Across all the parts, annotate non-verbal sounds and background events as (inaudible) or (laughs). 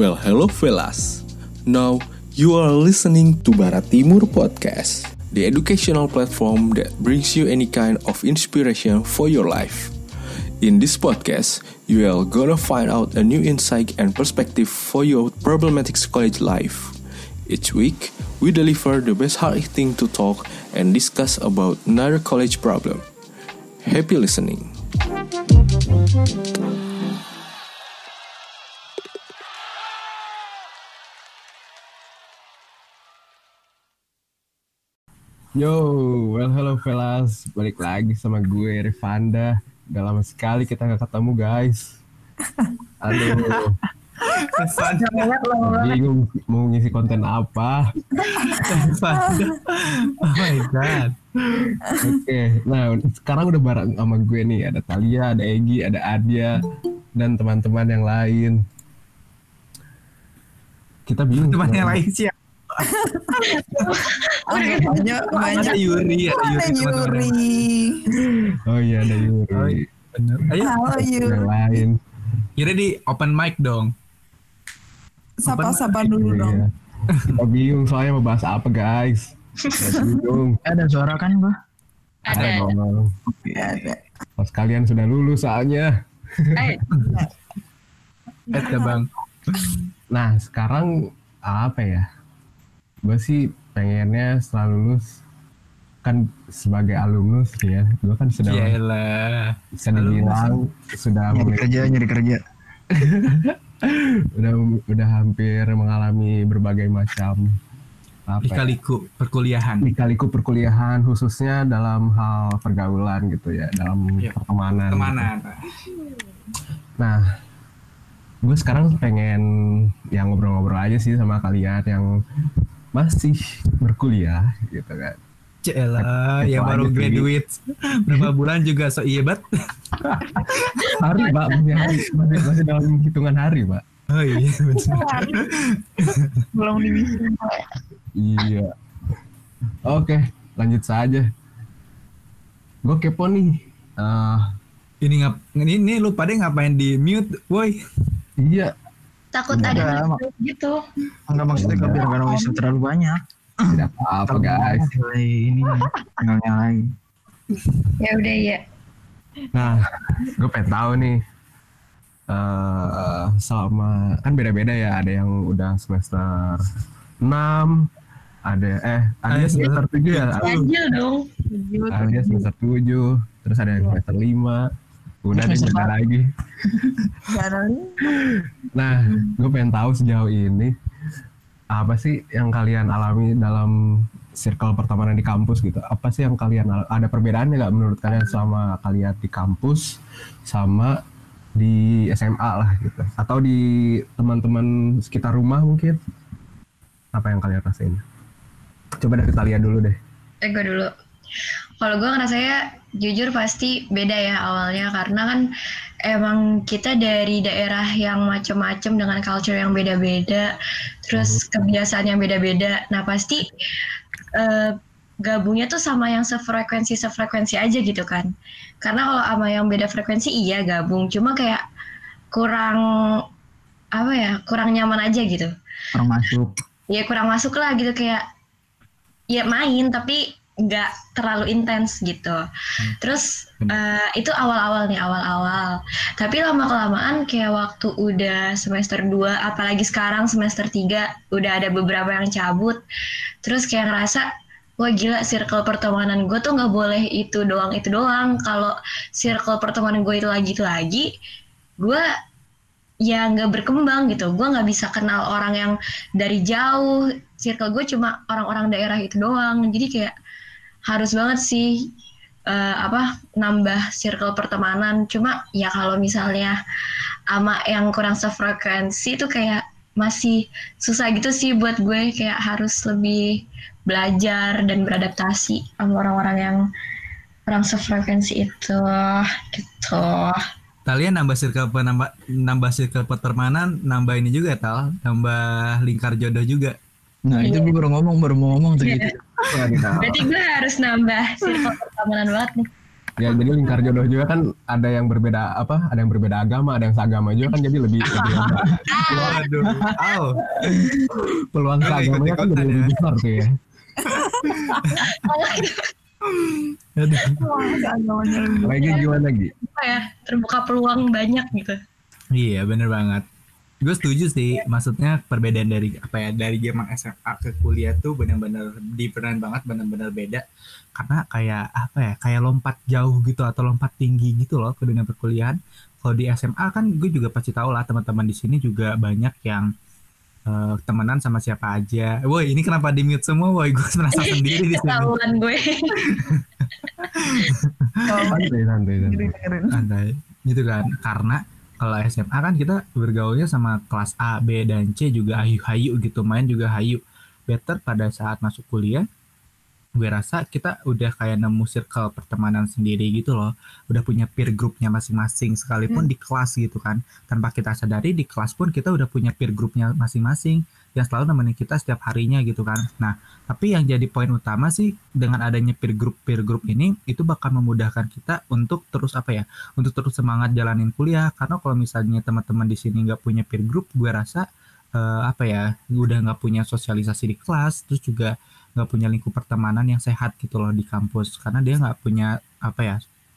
Well, hello fellas. Now you are listening to Barat Timur Podcast, the educational platform that brings you any kind of inspiration for your life. In this podcast, you are gonna find out a new insight and perspective for your problematic college life. Each week, we deliver the best hard thing to talk and discuss about another college problem. Happy listening. Yo, well hello fellas, balik lagi sama gue Rivanda. Udah lama sekali kita nggak ketemu guys. (laughs) Aduh, bingung mau ngisi konten apa. oh my god. Oke, nah sekarang udah bareng sama gue nih. Ada Talia, ada Egi, ada Adia, dan teman-teman yang lain. Kita bingung. Teman yang lain siapa? Banyak banyak Ada Yuri, ada ada Yuri. teman-teman. Yuri Oh iya ada Yuri. Oh, iya. Bener. Ayo, halo Yang Yuri lain. Yuri di open mic dong. sapa-sapa dulu Iya. dong Kita bingung soalnya mau bahas apa guys. Ada suara kan, Bah? Ada dong. Ya, ada. Pas kalian sudah lulus soalnya. Eh, bang. Nah sekarang apa ya? Gue sih pengennya setelah lulus kan sebagai alumnus ya, gue kan sudah bisa dibilang sudah Nyari memiliki- kerja, nyari kerja. (laughs) udah udah hampir mengalami berbagai macam apa ya, perkuliahan. lika-liku perkuliahan khususnya dalam hal pergaulan gitu ya dalam Iya. pertemanan. Ke mana? Nah, gue sekarang pengen yang ngobrol-ngobrol aja sih sama kalian yang masih berkuliah gitu kan. Yaelah, Itu yang baru graduate berapa bulan juga so iya bat. (laughs) Hari pak, masih, hari, masih, masih dalam hitungan hari pak. Oh iya, bener. belum dibikin Iya. Oke, lanjut saja. Gue kepo nih. Eh, Ini ngap ini, ini lu pada ngapain di mute, boy? iya, takut Enggak, ada gitu Enggak maksudnya kalau biar nggak noise terlalu banyak. tidak apa-apa guys. Ini tinggal nyalain. ya udah ya Nah, gue pengen tahu nih. eh selama kan beda-beda ya, ada yang udah semester 6, ada eh ada Eh, semester 7 ya, dong ada semester 7, terus ada yang semester 5. Udah deh (laughs) lagi. Nah, gue pengen tahu sejauh ini apa sih yang kalian alami dalam circle pertemanan di kampus gitu? Apa sih yang kalian al- ada perbedaannya nggak menurut kalian sama kalian di kampus sama di SMA lah gitu? Atau di teman-teman sekitar rumah mungkin? Apa yang kalian rasain? Coba dari Talia dulu deh. eh gue dulu kalau gue ngerasanya jujur pasti beda ya awalnya karena kan emang kita dari daerah yang macem-macem dengan culture yang beda-beda terus kebiasaan yang beda-beda. Nah pasti eh, gabungnya tuh sama yang sefrekuensi sefrekuensi aja gitu kan. Karena kalau sama yang beda frekuensi iya gabung. Cuma kayak kurang apa ya kurang nyaman aja gitu. Orang masuk. ya kurang masuk lah gitu. Kayak ya main tapi nggak terlalu intens gitu. Terus eh, itu awal-awal nih awal-awal. Tapi lama kelamaan kayak waktu udah semester 2 apalagi sekarang semester 3 udah ada beberapa yang cabut. Terus kayak ngerasa wah gila circle pertemanan gue tuh nggak boleh itu doang itu doang. Kalau circle pertemanan gue itu lagi itu lagi, gue ya nggak berkembang gitu. Gue nggak bisa kenal orang yang dari jauh. Circle gue cuma orang-orang daerah itu doang. Jadi kayak harus banget sih eh, apa nambah circle pertemanan. Cuma ya kalau misalnya ama yang kurang sefrekuensi itu kayak masih susah gitu sih buat gue kayak harus lebih belajar dan beradaptasi sama orang-orang yang kurang sefrekuensi itu gitu. Talia nambah circle penambah nambah circle pertemanan, nambah ini juga tal, nambah lingkar jodoh juga. Nah, itu Iya. gue baru ngomong, baru mau ngomong tuh Iya. gitu. Berarti gue harus nambah circle pertemanan banget nih. Ya jadi lingkar jodoh juga kan ada yang berbeda apa? Ada yang berbeda agama, ada yang seagama juga kan jadi lebih lebih? (laughs) Waduh. Au. (laughs) peluang Lu seagamanya kan jadi lebih ya. besar tuh ya. (laughs) Aduh. Lagi gimana Gi? apa ya terbuka peluang banyak gitu Iya bener banget. Gue setuju sih. Maksudnya perbedaan dari apa ya dari zaman SMA ke kuliah tuh bener-bener different banget, bener-bener beda. Karena kayak apa ya, kayak lompat jauh gitu atau lompat tinggi gitu loh ke dunia perkuliahan. Kalau di SMA kan gue juga pasti tahu lah teman-teman di sini juga banyak yang eh, temenan sama siapa aja. Woi ini kenapa di mute semua? Woi gue (laughs) merasa (laughs) sendiri di sini. ketahuan gue (laughs) Oh, Santai santai santai. gitu kan karena kalau SMA kan kita bergaulnya sama kelas A, B dan C juga hayu-hayu gitu main juga hayu. Better pada saat masuk kuliah gue rasa kita udah kayak nemu circle pertemanan sendiri gitu loh. Udah punya peer groupnya masing-masing sekalipun di kelas gitu kan. Tanpa kita sadari di kelas pun kita udah punya peer groupnya masing-masing yang selalu nemenin kita setiap harinya gitu kan. Nah tapi yang jadi poin utama sih dengan adanya peer group peer group ini itu bakal memudahkan kita untuk terus apa ya untuk terus semangat jalanin kuliah. Karena kalau misalnya teman-teman di sini nggak punya peer group gue rasa eh, apa ya udah nggak punya sosialisasi di kelas terus juga nggak punya lingkup pertemanan yang sehat gitu loh di kampus. Karena dia nggak punya apa ya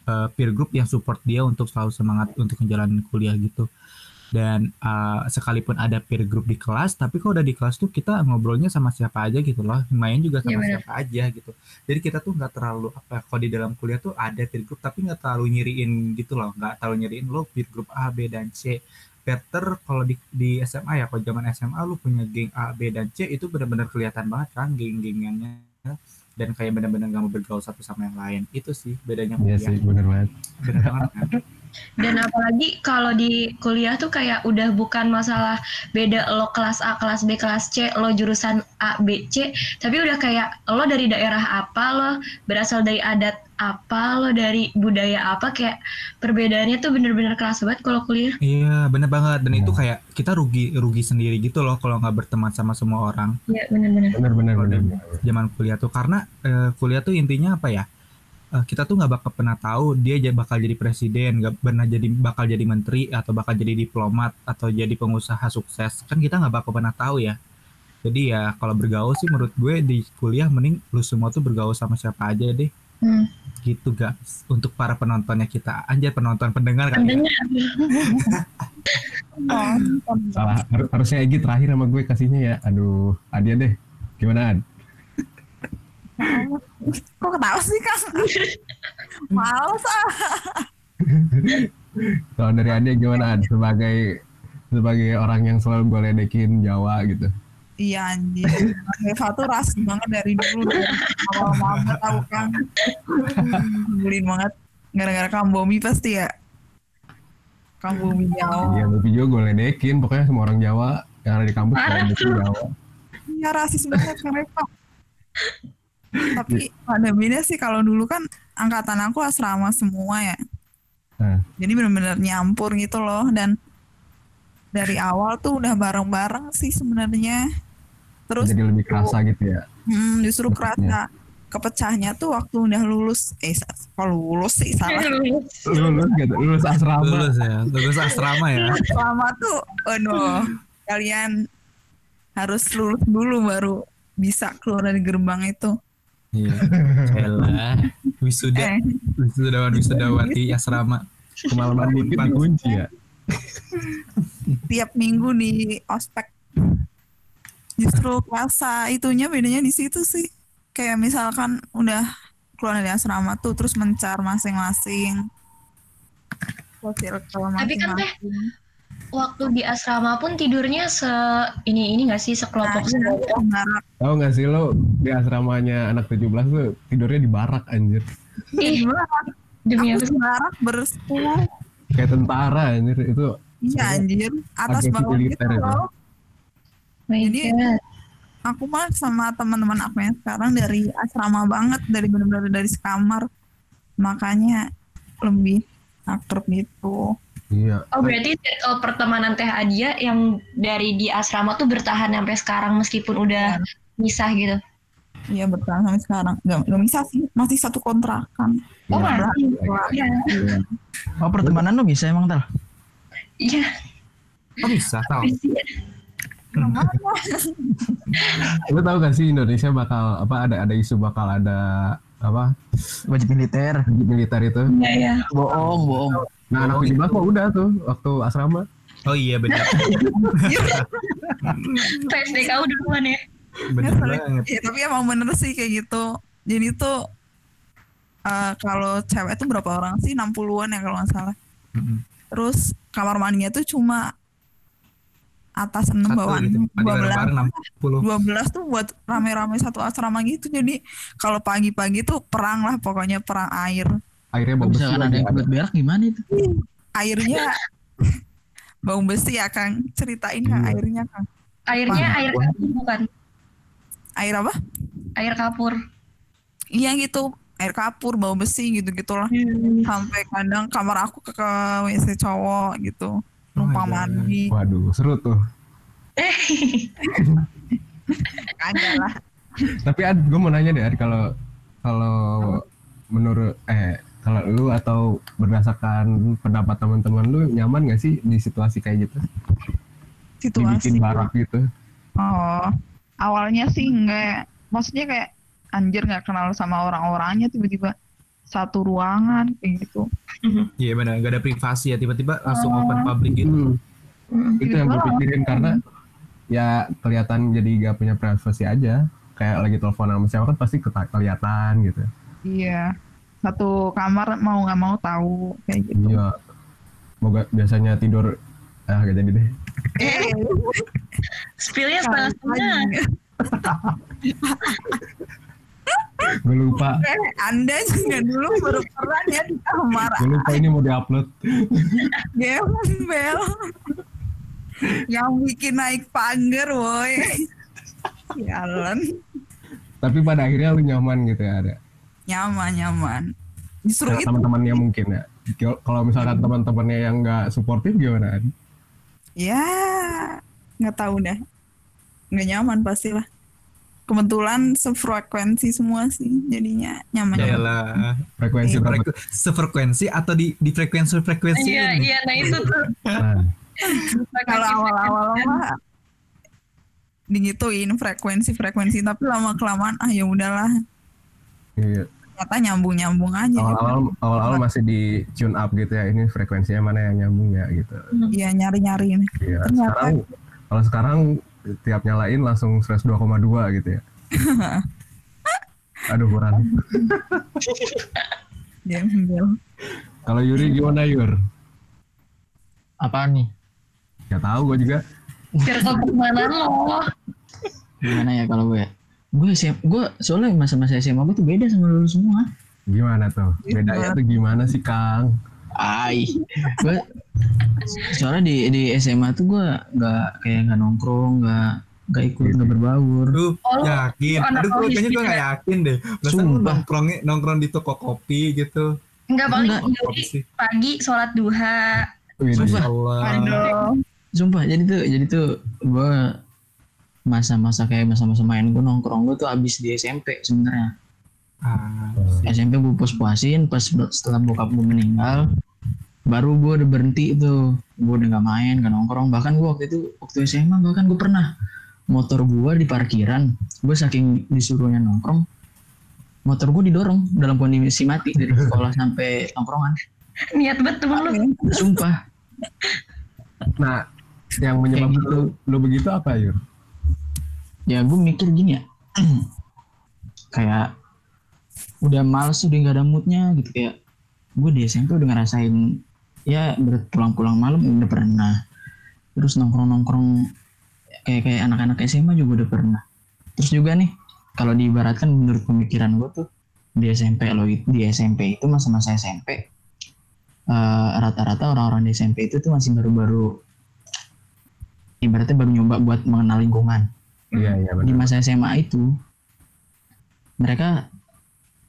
eh, peer group yang support dia untuk selalu semangat untuk menjalani kuliah gitu dan eh, sekalipun ada peer group di kelas tapi kalau udah di kelas tuh kita ngobrolnya sama siapa aja gitu loh. Main juga Iya, sama benar. siapa aja gitu. Jadi kita tuh nggak terlalu apa kalau di dalam kuliah tuh ada peer group tapi nggak terlalu nyiriin gitu loh. Nggak terlalu nyiriin lo peer group A B dan C. Better kalau di, di SMA ya kalau zaman SMA lu punya geng A B dan C itu benar-benar kelihatan banget kan geng-gengannya. Dan kayak benar-benar nggak mau bergaul satu sama yang lain. Itu sih bedanya Iya kuliah sih bener banget. bener banget kan (laughs) dan apalagi kalau di kuliah tuh kayak udah bukan masalah beda lo kelas A kelas B kelas C lo jurusan A B C tapi udah kayak lo dari daerah apa lo berasal dari adat apa lo dari budaya apa kayak perbedaannya tuh bener-bener keras banget kalau kuliah. Iya bener banget. Dan itu Iya. kayak kita rugi rugi sendiri gitu loh kalau nggak berteman sama semua orang. Ya bener-bener. Bener bener Kalau bener. di zaman kuliah tuh. Karena eh, kuliah tuh intinya apa ya Eh, kita tuh nggak bakal pernah tahu dia bakal jadi presiden nggak pernah jadi bakal jadi menteri atau bakal jadi diplomat atau jadi pengusaha sukses kan kita nggak bakal pernah tahu ya jadi ya kalau bergaul sih menurut gue di kuliah mending lu semua tuh bergaul sama siapa aja deh Hmm. gitu guys untuk para penontonnya kita anjay penonton pendengar kan ya. Pendengar. (laughs) Oh, Salah har- harusnya Egi terakhir sama gue kasihnya ya. Aduh, Adia deh. Gimana Ad? Kok ketawa sih kang? (laughs) Males ah. Kalau dari Adia gimana Ad? Sebagai sebagai orang yang selalu gue ledekin Jawa gitu. Iya anjir. Eva tuh ras banget dari dulu. Dari awal banget tahu kan. Nyebelin banget. Gara-gara kambomi pasti ya. Kambomi Jawa. Iya, tapi juga gue ledekin. Pokoknya semua orang Jawa yang ada di kampus gue Parah ledekin Jawa. Iya rasis banget kan Eva. Tapi ada beda sih kalau dulu kan angkatan aku asrama semua ya. Nah. Jadi benar-benar nyampur gitu loh dan dari awal tuh udah bareng-bareng sih sebenarnya. Terus Jadi lebih kerasa gitu ya. hmm, justru kerasa kepecahnya tuh waktu udah lulus. Eh, kok lulus sih salah. (laughs) Lulus gitu, lulus asrama. lulus ya lulus asrama ya (laughs) Selama tuh, aduh, kalian harus lulus dulu baru bisa keluar dari gerbang itu. Iya Elah. wisuda Eh, wisudawan wisudawati (laughs) asrama Kemalaman dikit dikunci ya. tiap minggu di ospek justru kerasa itunya bedanya di situ sih kayak misalkan udah keluar dari asrama tuh terus mencar masing-masing Tapi kan, Teh. Waktu di asrama pun tidurnya se ini ini nggak sih sekelompok Nah, Tahu gak sih lo di asramanya anak 17 tuh tidurnya di barak anjir. Ih, barak. Demi aku apa? sih? barak bersepuluh. Kayak tentara anjir itu. iya anjir. Atas bawah gitu loh. Jadi- God. aku mah sama teman-teman aku yang sekarang dari asrama banget dari benar-benar dari sekamar. Makanya lebih akrab gitu Iya. Oh berarti circle pertemanan Teh Adia yang dari di asrama tuh bertahan sampai sekarang meskipun udah misah gitu. Iya bertahan sampai sekarang. Gak, gak bisa sih, masih satu kontrakan. Oh, Iya. masih. Iya. Iya. Oh pertemanan lo bisa emang tal? Iya. Oh bisa tau. Lu tahu gak sih Indonesia bakal apa ada ada isu bakal ada apa Wajib militer. wajib militer itu. Iya, iya. Bohong, bohong. Nah, anak uji mah udah tuh waktu asrama. Oh iya benar. (laughs) PSDK duluan ya. Benar Ya, sorry. banget. Iya, tapi emang bener sih kayak gitu. Jadi tuh eh, kalau cewek tuh berapa orang sih? 60-an ya kalau nggak salah. Mm-mm. Terus kamar mandinya tuh cuma atas 6 Satu bawah gitu. 6, Mandi bareng-bareng 12. 60. 12 tuh buat rame-rame satu asrama gitu. Jadi kalau pagi-pagi tuh perang lah pokoknya perang air. Akhirnya bau besi ada yang buat berak gimana itu? Airnya (laughs) bau besi ya Kang. Ceritain Kang Iya. airnya Kang. Airnya air kapur bukan? Air apa? Air kapur. Iya gitu. Air kapur, bau besi gitu-gitulah. Sampai kadang kamar aku ke, ke WC cowok gitu. Numpang Oh, iya. mandi. Waduh, seru tuh. (laughs) Kagak lah. Tapi Ad, gue mau nanya deh, Ad, kalau kalau menurut eh kalau lu atau berdasarkan pendapat teman-teman lu nyaman gak sih di situasi kayak gitu? Situasi. Dibikin barak gitu. Oh, awalnya sih enggak. Maksudnya kayak anjir nggak kenal sama orang-orangnya tiba-tiba satu ruangan kayak gitu. Iya benar. Gak ada privasi ya. Tiba-tiba langsung open public gitu. Hmm, itu yang gue pikirin karena ya kelihatan jadi gak punya privasi aja. Kayak lagi telepon sama siapa kan pasti kelihatan gitu. Iya. Satu kamar mau nggak mau tahu kayak gitu. Iya. Moga biasanya tidur ah gak jadi deh. Eh, Spillnya setengah-setengah. (laughs) Gue lupa. Eh, Anda juga dulu baru pernah ya di kamar Gue lupa ini mau diupload. (laughs) gembel. Yang bikin naik pagar, woi. (laughs) Sialan. Tapi pada akhirnya lu nyaman gitu ya ada. Nyaman, nyaman. Justru Sama itu teman-temannya mungkin ya. Kalau- misalkan teman-temannya yang nggak suportif gimana? Ya nggak tahu dah. Nggak nyaman pastilah. Kebetulan sefrekuensi semua sih, jadinya nyaman. Ya lah. Frekuensi? Freku- Sefrekuensi atau di di frekuensi frekuensi Iya, iya. Nah itu tuh. Nah, (laughs) Kalau awal-awal mah digituin frekuensi-frekuensi, tapi lama kelamaan ah ya udahlah. Iya. Nyambung-nyambung aja. Awal-awal awal-awal masih di tune up gitu ya. Ini frekuensinya mana yang nyambung ya gitu. Iya nyari-nyari ini. Iya. Ternyata- Sekarang kalau sekarang tiap nyalain langsung 102,2 gitu ya. (laughs) Aduh kurang. (laughs) Kalau Yuri gimana Yur? Apaan nih? Gak tahu gue juga. Circle pertemanan lo. Gimana ya kalau gue? Gue SM, gue soalnya masa-masa SMA gue tuh beda sama lu semua. Gimana tuh? Bedanya tuh gimana sih Kang? Ai, gue soalnya di di SMA tuh gue nggak kayak nggak nongkrong, nggak nggak ikut nggak berbaur. Duh, Oh, lu yakin. Aduh, gue kayaknya gue logistik gak ya? yakin deh. Masa lu Sumpah. nongkrong nongkrong di toko kopi gitu. Enggak paling sih. pagi sholat duha. Sumpah. Sumpah, jadi tuh jadi tuh gue masa-masa kayak masa-masa main gue nongkrong gue tuh abis di SMP sebenarnya. Ah, SMP gue puas-puasin pas setelah bokap gue meninggal baru gue udah berhenti itu gue udah gak main gak nongkrong bahkan gue waktu itu waktu SMA bahkan gue pernah motor gue di parkiran gue saking disuruhnya nongkrong motor gue didorong dalam kondisi mati dari sekolah (laughs) sampai nongkrongan Niat betul lu. sumpah Nah, yang menyebabkan gitu. lu, lu begitu apa Yur? Ya gue mikir gini ya. (clears throat) Kayak udah males udah gak ada moodnya gitu. Kayak gue di SMP udah ngerasain ya pulang-pulang malam udah pernah. Terus nongkrong-nongkrong kayak kayak anak-anak SMA juga udah pernah. Terus juga nih kalau diibaratkan menurut pemikiran gue tuh di SMP lo di SMP itu masa-masa SMP eh, rata-rata orang-orang di SMP itu tuh masih baru-baru ibaratnya baru nyoba buat mengenal lingkungan Iya, iya di benar. masa SMA itu mereka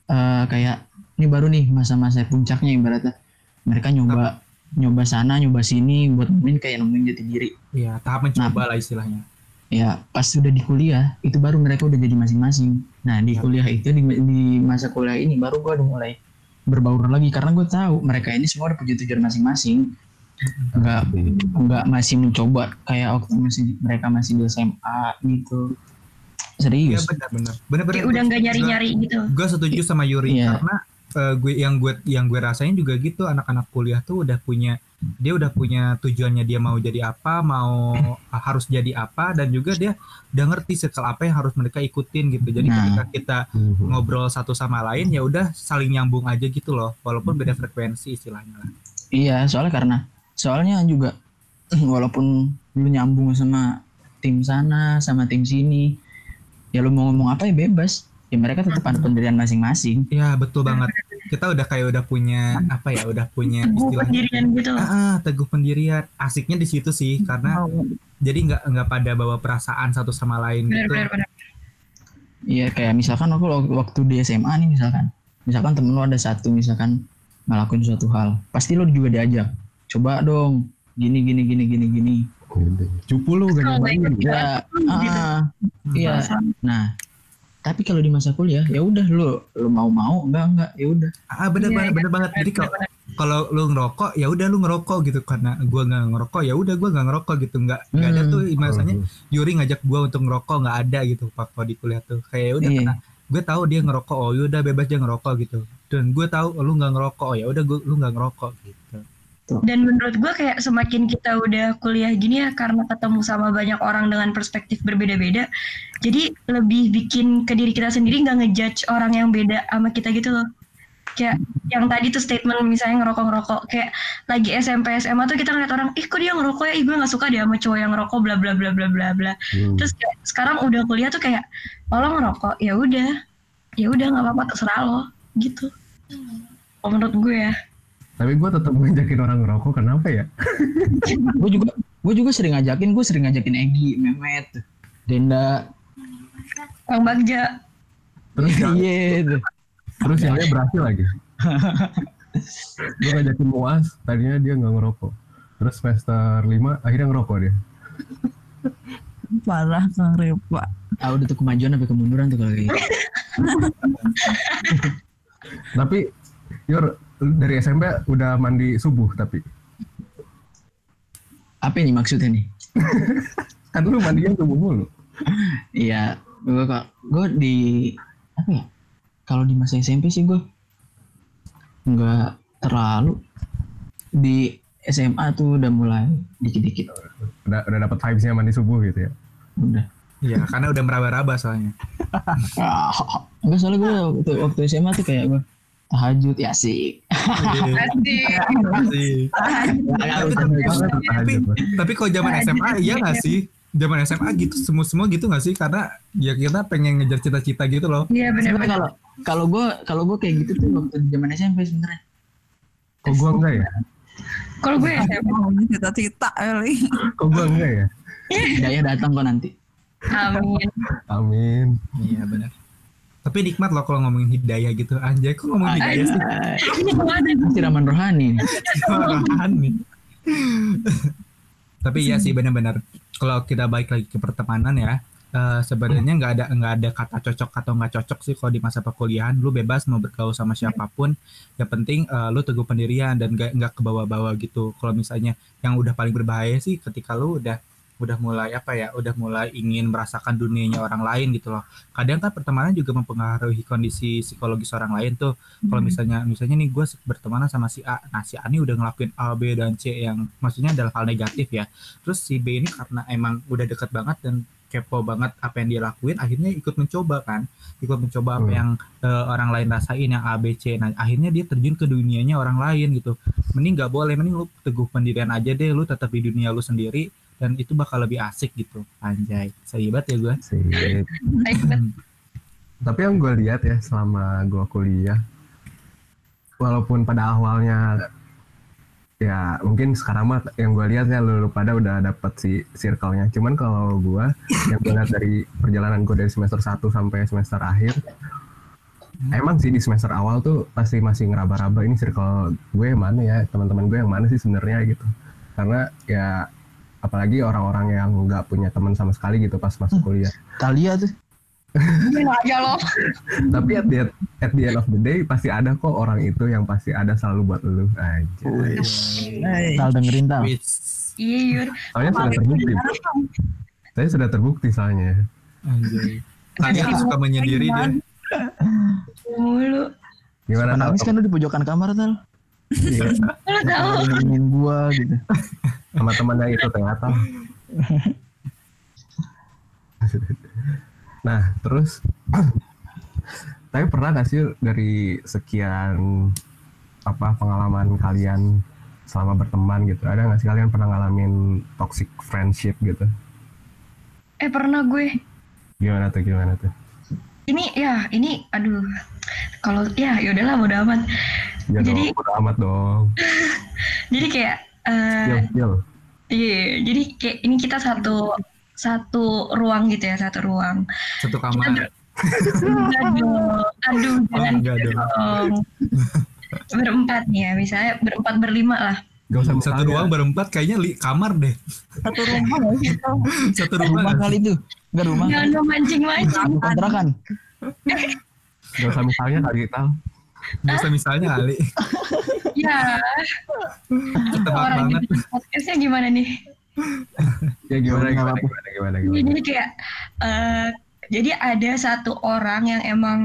eh, kayak ini baru nih masa-masa puncaknya ibaratnya. Mereka nyoba nyoba sana nyoba sini buat nemuin kayak nemuin jati diri. Iya, tahap mencoba lah istilahnya. ya pas sudah di kuliah itu baru mereka udah jadi masing-masing. Nah di kuliah itu di, di masa kuliah ini baru gue udah mulai berbaur lagi. Karena gue tahu mereka ini semua udah punya tujuan masing-masing. Enggak enggak masih mencoba kayak waktu masih mereka masih di SMA gitu. Iya Serius. benar benar. Benar benar. Kayak udah nggak nyari-nyari gitu. Gue setuju sama Yuri Iya. karena eh, gue yang gue yang gue rasain juga gitu anak-anak kuliah tuh udah punya dia udah punya tujuannya dia mau jadi apa, mau harus jadi apa dan juga dia udah ngerti circle apa yang harus mereka ikutin gitu. Jadi Nah. ketika kita ngobrol satu sama lain ya udah saling nyambung aja gitu loh walaupun beda frekuensi istilahnya lah Iya soalnya karena soalnya juga (clears throat) walaupun lu nyambung sama tim sana sama tim sini ya lu mau ngomong apa ya bebas. Ya mereka tetap ada pendirian masing-masing. ya betul banget. Kita udah kayak udah punya apa ya udah punya Teguh istilahnya. pendirian gitu. ah, ah, teguh pendirian. Asiknya di situ sih karena jadi nggak nggak pada bawa perasaan satu sama lain Benar gitu. Iya kayak misalkan aku waktu- waktu di SMA nih misalkan, misalkan temen lu ada satu misalkan ngelakuin suatu hal, pasti lu juga diajak, coba dong, gini gini gini gini gini. Cupu lu gak nyobain. Ya, gitu. ah, iya. Nah, tapi kalau di masa kuliah ya udah lu lu mau mau enggak enggak ya udah. ah bener Iya, banget iya, bener banget jadi kalau kalau lu ngerokok ya udah lu ngerokok gitu karena gua nggak ngerokok ya udah gua nggak ngerokok gitu nggak nggak ada Hmm. tuh masanya Yuri ngajak gua untuk ngerokok nggak ada gitu pak kalau di kuliah tuh kayak ya udah Iya. karena gue tahu dia ngerokok oh yaudah bebas dia ngerokok gitu dan gue tahu lu nggak ngerokok oh ya udah gua lu nggak ngerokok gitu Dan menurut gue kayak semakin kita udah kuliah gini ya karena ketemu sama banyak orang dengan perspektif berbeda-beda, jadi lebih bikin ke diri kita sendiri nggak ngejudge orang yang beda sama kita gitu loh. Kayak yang tadi tuh statement misalnya ngerokok-ngerokok kayak lagi SMP SMA tuh kita ngeliat orang, ih kok dia ngerokok ya, ih gue nggak suka dia sama cowok yang ngerokok bla bla bla bla bla bla. Hmm. Terus kayak sekarang udah kuliah tuh kayak, oh lo ngerokok, ya udah, ya udah nggak apa-apa terserah lo gitu. Oh, menurut gue ya. Tapi gue tetap ngajakin orang ngerokok kenapa ya? (laughs) Gue juga gue juga sering ngajakin, gue sering ngajakin Egi, Mehmet, Denda, Bang Bagja, Terus yang, iya tuh. terus yangnya berhasil lagi. gue ngajakin muas, tadinya dia nggak ngerokok. Terus semester 5 akhirnya ngerokok dia. Parah Kang Repa. Ah udah tuh kemajuan sampai kemunduran tuh kalau kayak gitu. Tapi Yor dari SMP udah mandi subuh tapi Apa ini maksudnya nih? (laughs) kan lu mandinya subuh mulu. Iya, gue kok gue di apa ya? Kalau di masa SMP sih gue nggak terlalu di SMA tuh udah mulai dikit-dikit Udah udah dapat vibesnya mandi subuh gitu ya. udah. Iya karena udah meraba-raba soalnya (laughs) Enggak soalnya gue waktu, waktu SMA tuh kayak gue tahajud ya sih. Asik. tapi tapi kalau zaman SMA iya nggak sih zaman SMA gitu semua semua gitu nggak sih karena ya kita pengen ngejar cita-cita gitu loh iya benar-benar. kalau kalau gue kalau gue kayak gitu tuh waktu zaman SMP sebenarnya. Kok gua enggak ya? Kalau gue SMP, Mau cita-cita kali. Kok gua enggak ya? Daya datang kok nanti. amin. Amin. iya benar tapi nikmat loh kalau ngomongin hidayah gitu anjay kok ngomongin hidayah sih? Ini? Siraman rohani. Malahan nih tapi iya sih benar-benar. Kalau kita balik lagi ke pertemanan ya eh, sebenarnya nggak ada nggak ada kata cocok atau nggak cocok sih kalau di masa perkuliahan. Lu bebas mau bergaul sama siapa pun. Yang penting eh, lu teguh pendirian dan nggak nggak kebawa-bawa gitu. Kalau misalnya yang udah paling berbahaya sih ketika lu udah udah mulai apa ya udah mulai ingin merasakan dunianya orang lain gitu loh. Kadang kan pertemanan juga mempengaruhi kondisi psikologis orang lain tuh. Kalau misalnya misalnya nih gue bertemanan sama si A nah si A ini udah ngelakuin A B dan C yang maksudnya dalam hal negatif ya. Terus si B ini karena emang udah deket banget dan kepo banget apa yang dia lakuin akhirnya ikut mencoba kan. Ikut mencoba apa Hmm. yang eh, orang lain rasain yang A B C. Nah akhirnya dia terjun ke dunianya orang lain gitu. Mending nggak boleh mending lu teguh pendirian aja deh lu tetap di dunia lu sendiri dan itu bakal lebih asik gitu anjay seibat ya gue. (laughs) Tapi yang gue lihat ya selama gue kuliah, walaupun pada awalnya ya mungkin sekarang mah yang gue lihat ya lu, lu pada udah dapet si circle-nya. Cuman kalau gue yang gue lihat dari perjalanan gue dari semester 1 sampai semester akhir, emang sih di semester awal tuh pasti masih ngeraba-raba ini circle gue yang mana ya, teman-teman gue yang mana sih sebenarnya gitu. Karena ya apalagi orang-orang yang nggak punya teman sama sekali gitu pas masuk kuliah. Talia tuh. Gila aja lo. Tapi at the, at the end of the day pasti ada kok orang itu yang pasti ada selalu buat lu aja. Hai. Tal dengerin tal. Iya, Yur. Soalnya sudah terbukti. Saya sudah terbukti soalnya. Anjay. Tuh suka menyendiri dia. Mulu. Gimana nangis kan lu di pojokan kamar tal. Iya. Nemenin gua gitu. sama temannya itu ternyata. nah terus tapi pernah gak sih dari sekian apa pengalaman kalian selama berteman gitu ada gak sih kalian pernah ngalamin toxic friendship gitu Eh pernah gue. gimana tuh gimana tuh Ini ya, ini aduh. Kalau ya ya udahlah bodo amat. ya Jadi- dong, bodo amat dong (laughs) Jadi kayak eh Yo, yo. iya, jadi kayak ini kita satu satu ruang gitu ya, satu ruang. Satu kamar. Enggak dong. Aduh, Oh, jangan gitu dong. berempat nih ya, misalnya berempat berlima lah. Gak usah Satu ruang berempat kayaknya li kamar deh. Satu rumah nggak sih Tal? Satu Rumah rumah. kali itu. Enggak rumah. Jangan mancing-mancing. Kontrakan. (laughs) Gak usah misalnya kali tal Gak usah misalnya kali. Ya, Tebak orang banget. gitu podcastnya gimana nih? ya gimana gimana apa-apa. gimana gimana Jadi, gimana jadi kayak eh, jadi ada satu orang yang emang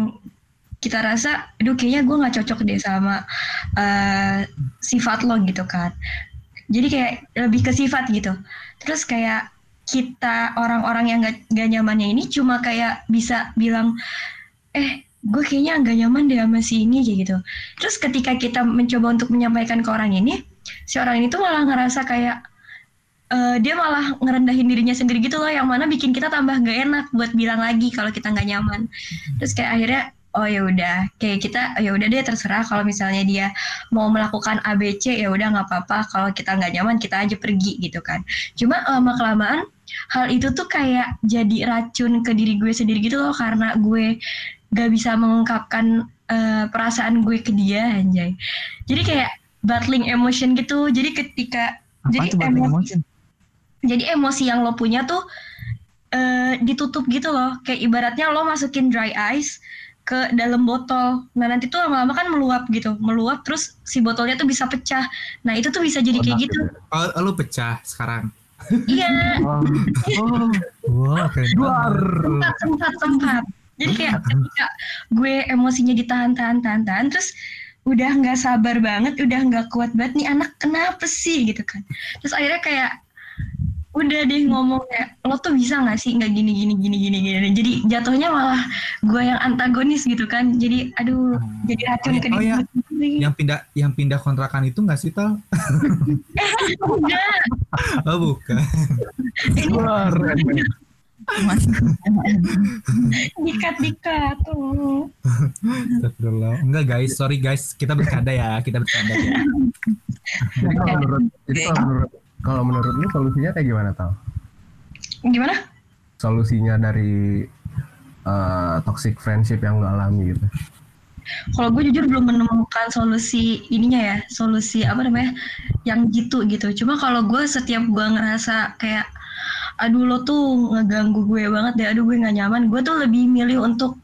kita rasa, aduh kayaknya gue nggak cocok deh sama eh, sifat lo gitu kan. Jadi kayak lebih ke sifat gitu. Terus kayak kita orang-orang yang gak, gak nyamannya ini cuma kayak bisa bilang, eh gue kayaknya nggak nyaman deh sama si ini kayak gitu. Terus ketika kita mencoba untuk menyampaikan ke orang ini, si orang ini tuh malah ngerasa kayak eh, dia malah ngerendahin dirinya sendiri gitu loh yang mana bikin kita tambah gak enak buat bilang lagi kalau kita nggak nyaman. Terus kayak akhirnya oh ya udah. Kayak kita ya udah deh terserah kalau misalnya dia mau melakukan ABC ya udah nggak apa-apa. Kalau kita nggak nyaman kita aja pergi gitu kan. Cuma lama kelamaan hal itu tuh kayak jadi racun ke diri gue sendiri gitu loh karena gue gak bisa mengungkapkan eh, perasaan gue ke dia anjay. Jadi kayak battling emotion gitu. Jadi ketika Apa jadi emosi- emotion? jadi emosi yang lo punya tuh eh, ditutup gitu loh. Kayak ibaratnya lo masukin dry ice ke dalam botol. Nah nanti tuh lama-lama kan meluap gitu. Meluap terus si botolnya tuh bisa pecah. Nah itu tuh bisa jadi kayak gitu. Oh, lu pecah sekarang. iya. (laughs) Oh, oh. Wah, keren sempat sempat sempat jadi kayak ketika gue emosinya ditahan-tahan tahan-tahan terus udah nggak sabar banget udah nggak kuat banget nih anak kenapa sih gitu kan. Terus akhirnya kayak udah deh ngomong kayak lo tuh bisa nggak sih nggak gini gini gini gini gini jadi jatuhnya malah gue yang antagonis gitu kan. Jadi aduh jadi racun Oh, ke oh ya. Yang pindah yang pindah kontrakan itu nggak sih tal? (laughs) udah Oh bukan. (laughs) dikat dikat tuh Astagfirullah. Enggak guys, sorry guys, kita bercanda ya, kita bercanda ya. Jadi kalau menurut jadi kalau menurut kalau menurut lu solusinya kayak gimana tau? gimana? Solusinya dari eh, toxic friendship yang lu alami gitu. kalau gue jujur belum menemukan solusi ininya ya. Solusi apa namanya? Yang gitu gitu. Cuma kalau gue setiap gue ngerasa kayak aduh lo tuh ngeganggu gue banget deh. Aduh gue nggak nyaman. Gue tuh lebih milih untuk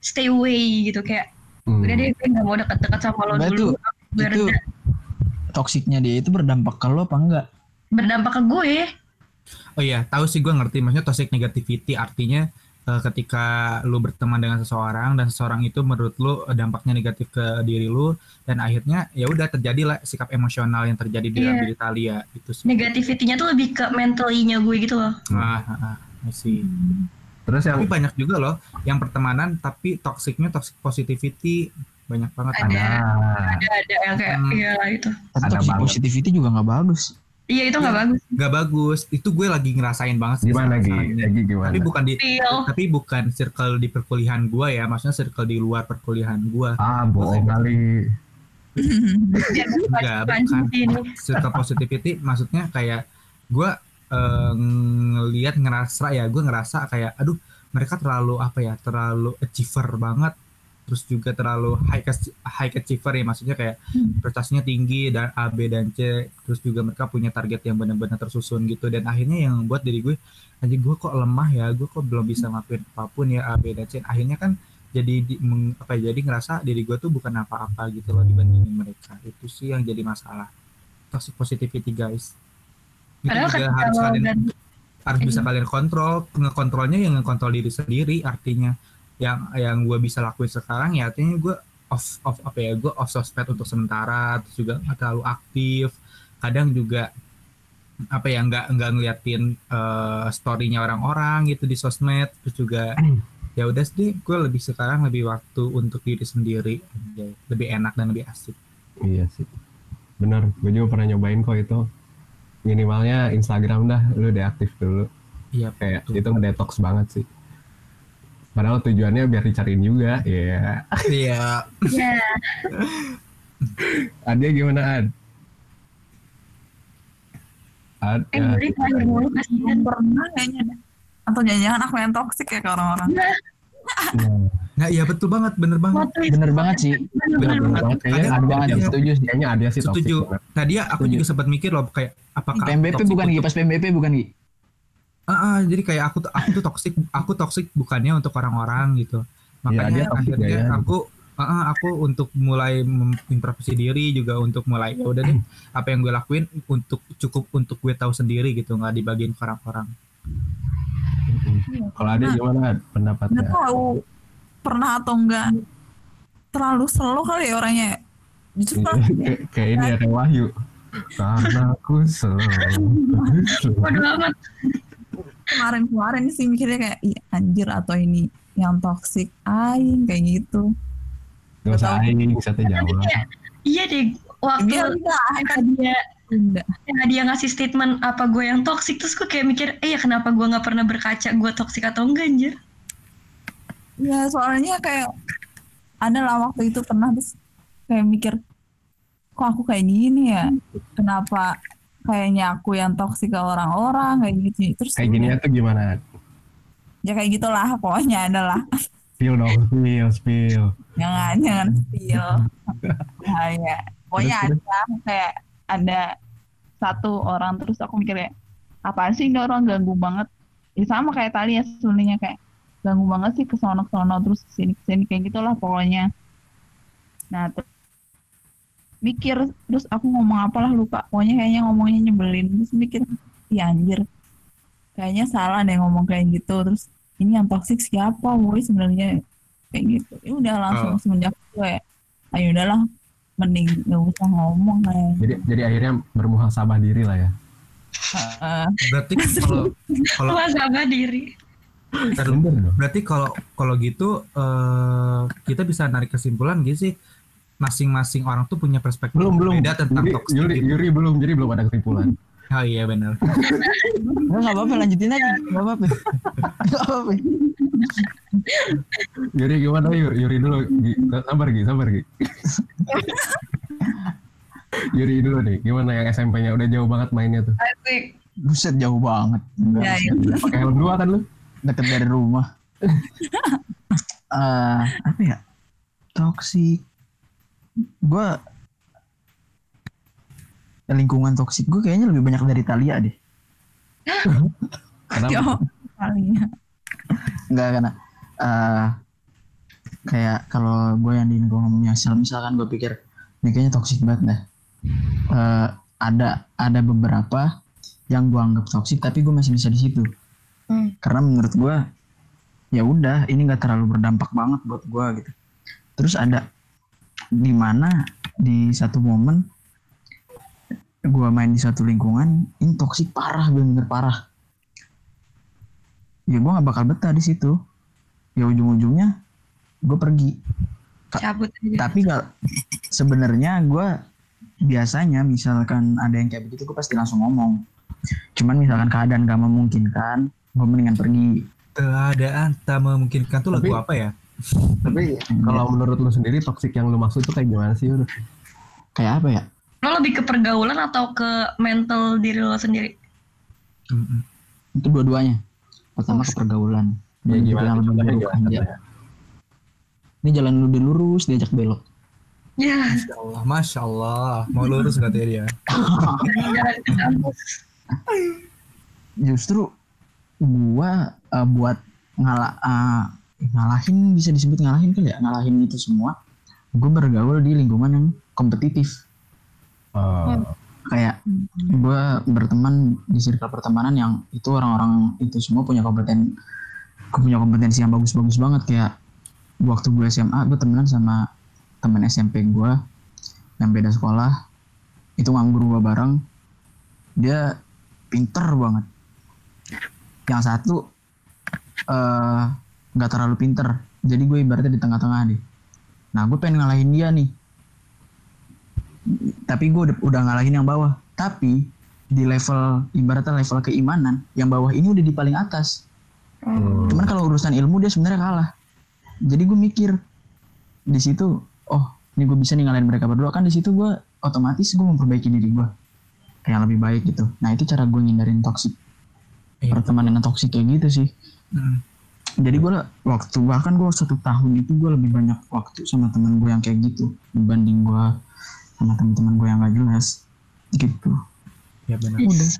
stay away gitu. Kayak Hmm. udah deh gue nggak mau deket-deket sama lo Berarti dulu. itu reda. toksiknya dia itu berdampak ke lo apa enggak? berdampak ke gue? Oh iya, tahu sih gue ngerti. Maksudnya toxic negativity artinya ketika lu berteman dengan seseorang dan seseorang itu menurut lu eh, dampaknya negatif ke diri lu dan akhirnya ya udah terjadilah sikap emosional yang terjadi di dalam Iya. diri Talia itu sih. negativity-nya tuh lebih ke mentally-nya gue gitu loh Ah, ah, ah, I see. Terus yang Tapi banyak juga loh yang pertemanan tapi toksiknya toxic positivity banyak banget Ada. ada ada ada yang kayak Hmm. iya lah itu Tapi Ada toxic positivity juga nggak bagus. Iya itu nggak bagus Gak bagus. Itu gue lagi ngerasain banget sih gimana sekarang Gi? ini. Lagi gimana? Tapi bukan di Feel. tapi bukan circle di perkuliahan gue ya, maksudnya circle di luar perkuliahan gue. Ah, bohong kali. Enggak, (laughs) bukan. ini Circle positivity maksudnya kayak gue eh, ngelihat ngerasa ya gue ngerasa kayak aduh mereka terlalu apa ya terlalu achiever banget terus juga terlalu high high achiever ya maksudnya kayak Hmm. prestasinya tinggi dan A B dan C terus juga mereka punya target yang benar-benar tersusun gitu. Dan akhirnya yang buat diri gue anjir gue kok lemah ya gue kok belum bisa ngelakuin apa pun ya A B dan C. Akhirnya kan jadi di, meng- apa ya, jadi ngerasa diri gue tuh bukan apa-apa gitu loh dibandingin mereka. Itu sih yang jadi masalah. Toxic positivity guys. Itu Padahal juga kan harus kalian dan- harus bisa kalian kontrol. Ngekontrolnya yang ngekontrol diri sendiri artinya yang yang gue bisa lakuin sekarang ya artinya gue off off apa ya gue off sosmed untuk sementara terus juga nggak terlalu aktif kadang juga apa ya nggak nggak ngeliatin eh, storynya orang-orang gitu di sosmed terus juga (clears throat) ya udah sih gue lebih sekarang lebih waktu untuk diri sendiri Anjay. lebih enak dan lebih asik Iya sih. Bener, gue juga pernah nyobain kok itu. Minimalnya Instagram dah, lu deaktif dulu. iya Kayak betul. itu ngedetox banget sih. Padahal tujuannya biar dicariin juga. Iya. iya Ya, Adnya gimana Ad? Ad, eh ya. Yuri terakhir mulu kasihan. Belum pernah kayaknya deh. Atau jangan-jangan aku yang toxic ya ke orang-orang. Nah, nah iya betul banget bener banget. Bener banget sih. Bener banget. banget. Kayaknya ada banget, yang setuju sih. Kayaknya ada sih setuju tadi aku juga sempat mikir loh kayak apakah PMBP bukan Gi, untuk- pas PMBP bukan Gi. Ah, ah, jadi kayak aku tuh aku tuh toxic aku toxic bukannya untuk orang-orang gitu Iya, makanya dia toxic akhirnya ya. aku ah, ah, aku untuk mulai mengintrospeksi diri juga untuk mulai ya udah deh apa yang gue lakuin untuk cukup untuk gue tahu sendiri gitu nggak dibagiin ke orang-orang Kalau ada gimana Ad, Nggak pendapatnya? tahu pernah atau enggak terlalu slow kali ya orangnya. Justru kan Kayak- Kayak ini ya, kayak Wahyu. (laughs) Karena aku selalu. Amat. Kemarin-kemarin sih mikirnya kayak Ih, anjir atau ini yang toxic aing kayak gitu. Gak usah aing, bisa teh jawab. Kayak, Iya deh, waktu Dia enggak, dia enggak. yang dia ngasih statement apa gue yang toxic terus gue kayak mikir eh ya kenapa gue nggak pernah berkaca gue toxic atau enggak anjir Ya soalnya kayak ada lah waktu itu pernah terus kayak mikir kok aku kayak gini ya kenapa kayaknya aku yang toksik ke orang-orang kayak gitu. Terus Kayak gini tuh gimana? Ya kayak gitulah pokoknya adalah. Spill dong, spill, spill. jangan jangan spill. Bahaya pokoknya Terus, ada kayak ada satu orang terus aku mikir kayak apaan sih ini orang? Ganggu banget. Ya sama kayak tali ya sebenarnya kayak ganggu banget sih ke sono ke sono terus ke sini ke sini kayak gitulah pokoknya. Nah terus mikir terus aku ngomong apalah lupa. Pokoknya kayaknya ngomongnya nyebelin. Terus mikir iya anjir. Kayaknya salah deh ngomong kayak gitu. Terus ini yang toxic siapa woi? Sebenarnya kayak gitu. Ya udah langsung Oh. semenjak itu kayak ayo udahlah mending gak usah ngomong kayak Jadi jadi akhirnya bermuhasabah diri lah ya. Eh, berarti (laughs) kalau kalau sama diri. Berarti kalau kalau gitu eh, kita bisa narik kesimpulan gitu sih masing-masing orang tuh punya perspektif Belum belum. beda tentang Yuri, toxic Yuri, gitu. Yuri belum, jadi belum ada kesimpulan. Oh iya benar. Enggak enggak apa-apa lanjutin aja. Enggak apa-apa. Enggak apa-apa. Yuri gimana Yuri? Yuri dulu. Sabar Gi, sabar Gi. Yuri dulu nih, gimana yang SMP-nya udah jauh banget mainnya tuh. asik Buset jauh banget. ya, ya. Pakai helm dua kan lu? Deket dari rumah. (laughs) Eh apa ya? Toxic. Gua lingkungan toksik gue kayaknya lebih banyak dari Talia deh. Kenapa? (laughs) Yo, kali ya. Enggak karena eh kayak kalau gue yang di lingkungan sel misalkan gue pikir ini kayaknya toksik banget dah. Eh, ada ada beberapa yang gue anggap toksik tapi gue masih bisa di situ. Hmm. Karena menurut gue ya udah ini nggak terlalu berdampak banget buat gue gitu. Terus ada di mana di satu momen gue main di satu lingkungan ini toksik parah bener-bener parah. Ya gue nggak bakal betah di situ. Ya ujung-ujungnya gue pergi. Cabut aja. tapi kalau sebenarnya gue biasanya misalkan ada yang kayak begitu gue pasti langsung ngomong. Cuman misalkan keadaan gak memungkinkan gue mendingan pergi. Keadaan tak memungkinkan. Tuh lagu Tapi- apa ya? Tapi kalau menurut lu sendiri toxic yang lu maksud tuh kayak gimana sih Yuri? kayak apa ya lo lebih ke pergaulan atau ke mental diri lo sendiri Mm-mm. itu dua-duanya pertama ke pergaulan Ya gimana? gimana? aja. Contohnya. ini jalan lu udah lurus diajak belok Ya, Masya Allah, Masya Allah. Mau lurus jalan ke kampus. justru gua eh, buat ngalah eh, ngalahin bisa disebut ngalahin kan ya? Ngalahin itu semua. Gue bergaul di lingkungan yang kompetitif. Oh, kayak gue berteman di circle pertemanan yang itu orang-orang itu semua punya kompeten punya kompetensi yang bagus-bagus banget. Kayak waktu gue SMA gue temenan sama temen SMP gue yang beda sekolah. Itu nganggur gue bareng. Dia pinter banget. Yang satu eh, nggak terlalu pinter. Jadi gue ibaratnya di tengah-tengah nih nah gue pengen ngalahin dia nih. Tapi gue udah, udah ngalahin yang bawah. Tapi di level ibaratnya level keimanan yang bawah ini udah di paling atas. Hmm. cuman kalau urusan ilmu dia sebenarnya kalah. Jadi gue mikir di situ oh ini gue bisa nih ngalahin mereka berdua. Kan di situ gue otomatis gue memperbaiki diri gue. Yang lebih baik gitu. Nah itu cara gue ngindarin toksik Iya. pertemanan yang toksik kayak gitu sih. Hmm. Jadi gue waktu bahkan gue satu tahun itu gue lebih banyak waktu sama teman gue yang kayak gitu dibanding gue sama teman-teman gue yang gak jelas gitu Ya benar. udah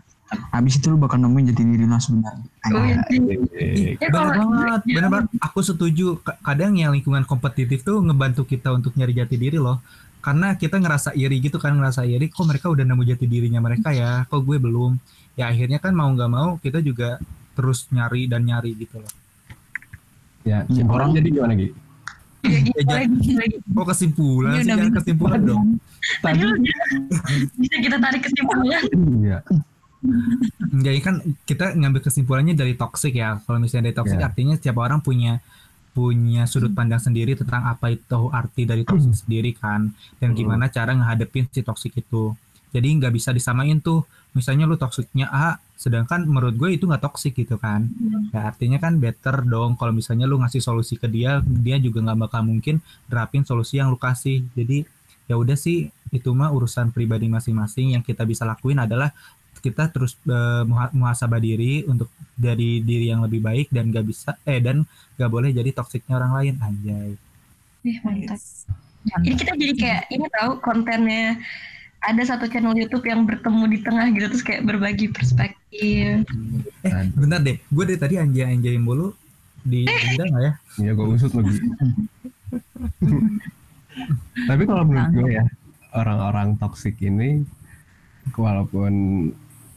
habis itu lu bakal nemuin jati diri lo sebenarnya Oh, iya. Asik. Ya, Bener kalau- banget, bener banget. Aku setuju. Ka- Kadang yang lingkungan kompetitif tuh ngebantu kita untuk nyari jati diri loh. Karena kita ngerasa iri gitu kan, ngerasa iri. Kok mereka udah nemu jati dirinya mereka ya? Kok gue belum? Ya akhirnya kan mau nggak mau kita juga terus nyari dan nyari gitu loh. Ya, Iya, orang jadi gimana Gi? Ya, gitu Ya, lagi, gitu lagi. Oh kesimpulan sih, jangan kesimpulan dong. Tadi lu bisa kita tarik kesimpulan. Iya. Jadi kan kita ngambil kesimpulannya dari toxic ya. Kalau misalnya dari toxic Ya. artinya setiap orang punya punya sudut pandang sendiri tentang apa itu arti dari toxic sendiri kan dan Hmm. gimana cara ngehadepin si toxic itu. Jadi nggak bisa disamain tuh. Misalnya lu toksiknya A, sedangkan menurut gue itu nggak toxic gitu kan. Ya artinya kan better dong kalau misalnya lu ngasih solusi ke dia, dia juga nggak bakal mungkin terapin solusi yang lu kasih. Jadi ya udah sih itu mah urusan pribadi masing-masing yang kita bisa lakuin adalah kita terus eh, muha- muhasabah diri untuk dari diri yang lebih baik dan gak bisa eh dan gak boleh jadi toksiknya orang lain anjay Ih, mantap. Yes. Ini kita jadi kayak ini tahu kontennya ada satu channel YouTube yang bertemu di tengah gitu terus kayak berbagi perspektif. eh bentar deh gue dari tadi anjay anjayin mulu di denda nggak ya Iya, gue usut lagi. Tapi kalau menurut gue ya, orang-orang toksik ini, walaupun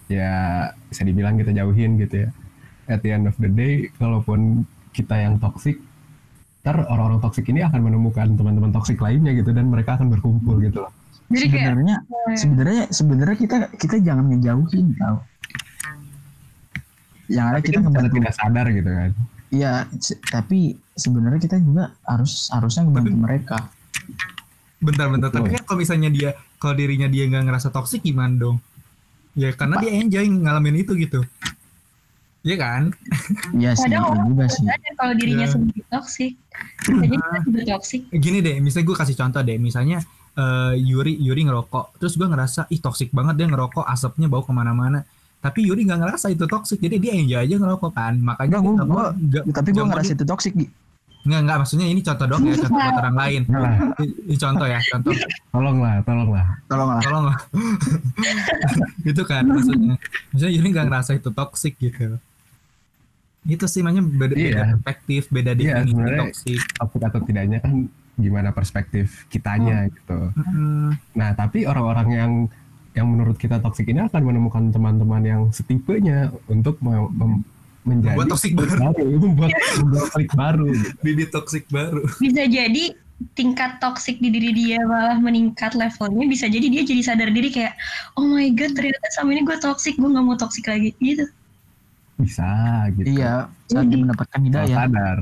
ya bisa dibilang kita jauhin gitu ya, at the end of the day, kalaupun kita yang toksik, ntar orang-orang toksik ini akan menemukan teman-teman toksik lainnya gitu, dan mereka akan berkumpul gitu loh. Jadi kayak sebenarnya sebenarnya sebenarnya kita kita jangan ngejauhin tau yang ada kita kan secara ngebantu tidak sadar gitu kan. Iya, se- tapi sebenarnya kita juga harus harusnya ngebantu mereka. bentar-bentar tapi Betul. kan kalau misalnya dia kalau dirinya dia nggak ngerasa toksik gimana dong ya karena dia enjoy ngalamin itu gitu Iya kan Iya sih, kadang orang juga sih. kalau dirinya Iya. sendiri toksik. Jadi kita juga toksik. gini deh misalnya gue kasih contoh deh misalnya eh, Yuri Yuri ngerokok. Terus gue ngerasa ih toksik banget dia ngerokok asapnya bau ke mana-mana. Tapi Yuri nggak ngerasa itu toksik jadi dia enjoy aja ngerokok kan. Makanya Enggak, gua- nggak gua- nggak- Tapi gue ngerasa itu toxic Gi. nggak nggak maksudnya ini contoh dong ya contoh buat orang lain. Ini, contoh ya contoh. Tolonglah, tolonglah. Tolonglah. tolong lah (laughs) itu kan maksudnya. Misalnya Yuri nggak ngerasa itu toksik gitu. Itu sih makanya beda, beda Iya. perspektif beda Iya, definisi sebenarnya- toksik Toksik atau tidaknya kan gimana perspektif kitanya gitu. Mm, Nah, tapi orang-orang yang yang menurut kita toksik ini akan menemukan teman-teman yang setipenya untuk me- mem- menjadi Membuat toksik baru. (laughs) membuat membuat klik baru. Gitu. bibit toksik baru Bisa jadi tingkat toksik di diri dia malah meningkat levelnya bisa jadi dia jadi sadar diri kayak oh my god ternyata sama ini gue toksik gue nggak mau toksik lagi gitu Bisa gitu. Iya, saat dia mendapatkan hidayah. sadar.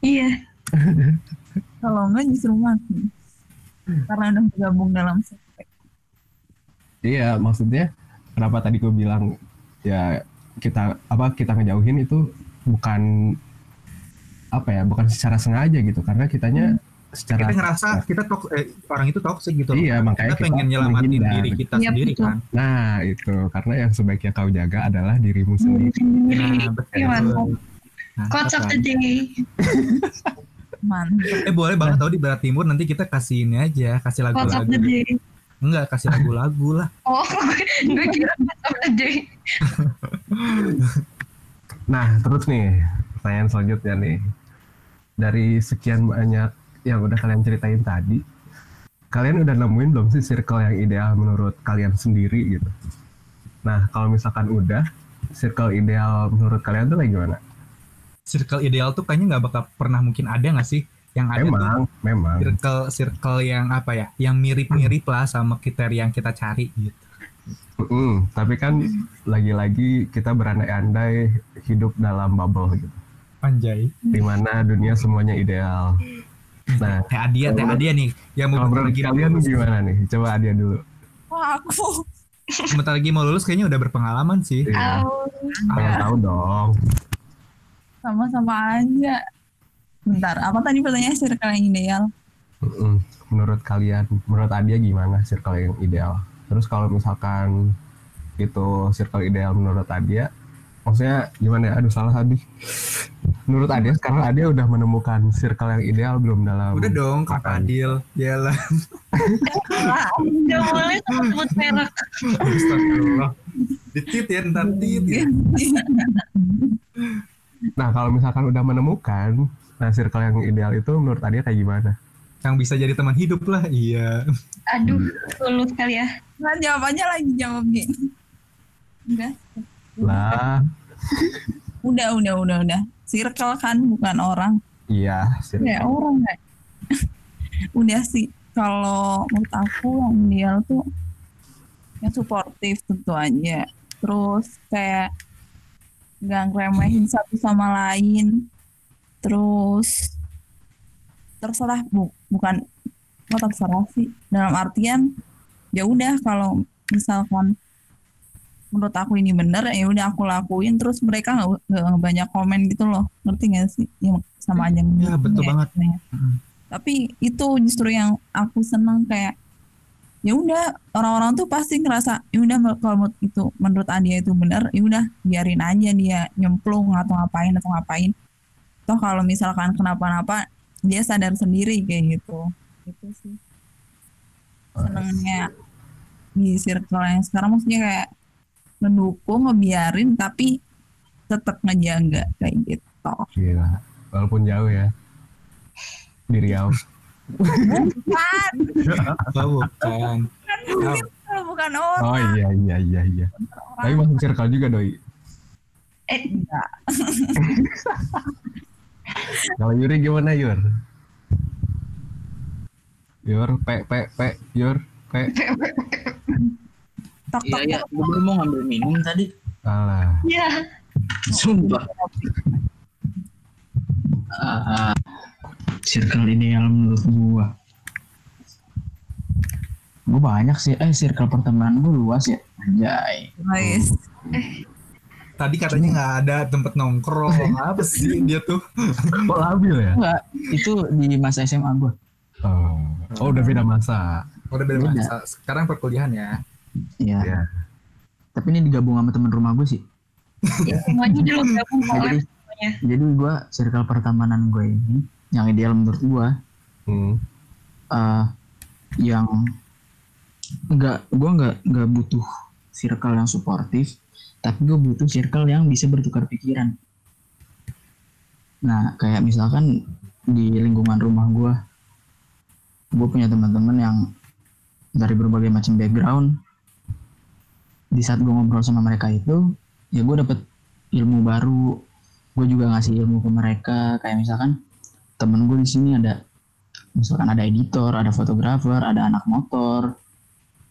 iya (laughs) Kalau enggak justru mati. Karena udah bergabung dalam sekte. Iya, maksudnya kenapa tadi gue bilang ya kita apa kita ngejauhin itu bukan apa ya, bukan secara sengaja gitu karena kitanya secara kita ngerasa kita tok eh, orang itu toksik gitu loh. Iya, makanya kita pengen kita nyelamatin menghindar. diri kita Iya, sendiri betul. kan Nah, itu karena yang sebaiknya kau jaga adalah dirimu sendiri. sendiri nah betul mantap. Nah, quotes of the day Mantap. Eh boleh banget tau di Barat Timur nanti kita kasih ini aja, kasih lagu-lagu. Enggak, kasih lagu-lagu lah. (laughs) Oh, gue kira. (laughs) Nah, terus nih pertanyaan selanjutnya nih. Dari sekian banyak yang udah kalian ceritain tadi, kalian udah nemuin belum sih circle yang ideal menurut kalian sendiri gitu? Nah, kalau misalkan udah, circle ideal menurut kalian tuh kayak gimana? Circle ideal tuh kayaknya nggak bakal pernah mungkin ada nggak sih? Yang ada tuh Memang, memang. circle circle yang apa ya? Yang mirip-mirip lah sama kriteria yang kita cari gitu. Mm, tapi kan lagi-lagi kita berandai-andai hidup dalam bubble gitu. Anjay. Di mana dunia semuanya ideal. Nah, (laughs) Teh Adia, Teh Adia nih yang mau mau kalian lulus. gimana nih? Coba Adia dulu. Wah, aku Bentar lagi mau lulus kayaknya udah berpengalaman sih. Iya, Oh, pengen tahu dong. Sama-sama aja. Bentar, apa tadi pertanyaan circle yang ideal? Menurut kalian, menurut Adia gimana circle yang ideal? Terus kalau misalkan itu circle ideal menurut Adia, maksudnya gimana ya? Aduh salah tadi. Menurut Adia sekarang Adia udah menemukan circle yang ideal belum dalam? Udah dong, Kak apa? Adil. Yalah. Gak boleh sebut merek. Astagfirullah. Ditit ya, ntar tit ya. (laughs) Nah kalau misalkan udah menemukan, nah circle yang ideal itu menurut Adia kayak gimana? Yang bisa jadi teman hidup lah, iya. Aduh, lulus kali ya. Nah, jawabannya lagi jawab gini. Udah, Lah, udah, udah, udah, udah. Circle kan bukan orang. iya. circle. Ya orang nggak. udah sih. Kalau menurut aku yang ideal tuh yang suportif tentu aja. Terus kayak nggak ngeremehin satu sama lain. Terus terserah bu, bukan nggak terserah sih. Dalam artian ya udah kalau misalkan menurut aku ini bener ya udah aku lakuin terus mereka nggak banyak komen gitu loh ngerti gak sih yang sama aja Ya, betul Ya, banget. ya. Mm. tapi itu justru yang aku senang kayak ya udah orang-orang tuh pasti ngerasa ya udah kalau itu menurut Adia itu benar ya udah biarin aja dia nyemplung atau ngapain atau ngapain toh kalau misalkan kenapa-napa dia sadar sendiri kayak gitu itu sih senengnya di circle yang sekarang maksudnya kayak mendukung ngebiarin tapi tetap ngejaga kayak gitu Gila. Walaupun jauh ya. Di Riau. Bukan Oh, bukan. bukan bukan orang Oh iya iya iya iya. Tapi masuk circle juga doi. Eh, Enggak. (laughs) Kalau Yuri gimana Yur? Yur, pe pe pe, Yur, pe. tok Iya tok ya, gue baru mau ngambil minum tadi. Alah. ya. Sumpah. Ah, circle ideal menurut gua. Gue banyak sih, eh circle pertemanan gue luas ya. Anjay. guys Tadi katanya nggak ada tempat nongkrong. (laughs) Apa sih dia tuh? Kok labil ya? Enggak, itu di masa SMA gue. Oh, oh udah beda masa. Udah beda Beda. masa. Sekarang perkuliahan ya. Iya. Iya. Tapi ini digabung sama teman rumah gue sih. Semuanya dulu gabung Nah, oleh jadi, semuanya. jadi gue circle pertemanan gue ini yang ideal menurut gue Hmm. eh yang nggak gue nggak nggak butuh circle yang suportif tapi gue butuh circle yang bisa bertukar pikiran. Nah kayak misalkan di lingkungan rumah gue gue punya teman-teman yang dari berbagai macam background. Di saat gue ngobrol sama mereka itu ya gue dapet ilmu baru. Gue juga ngasih ilmu ke mereka kayak misalkan temen gue di sini ada misalkan ada editor, ada fotografer, ada anak motor,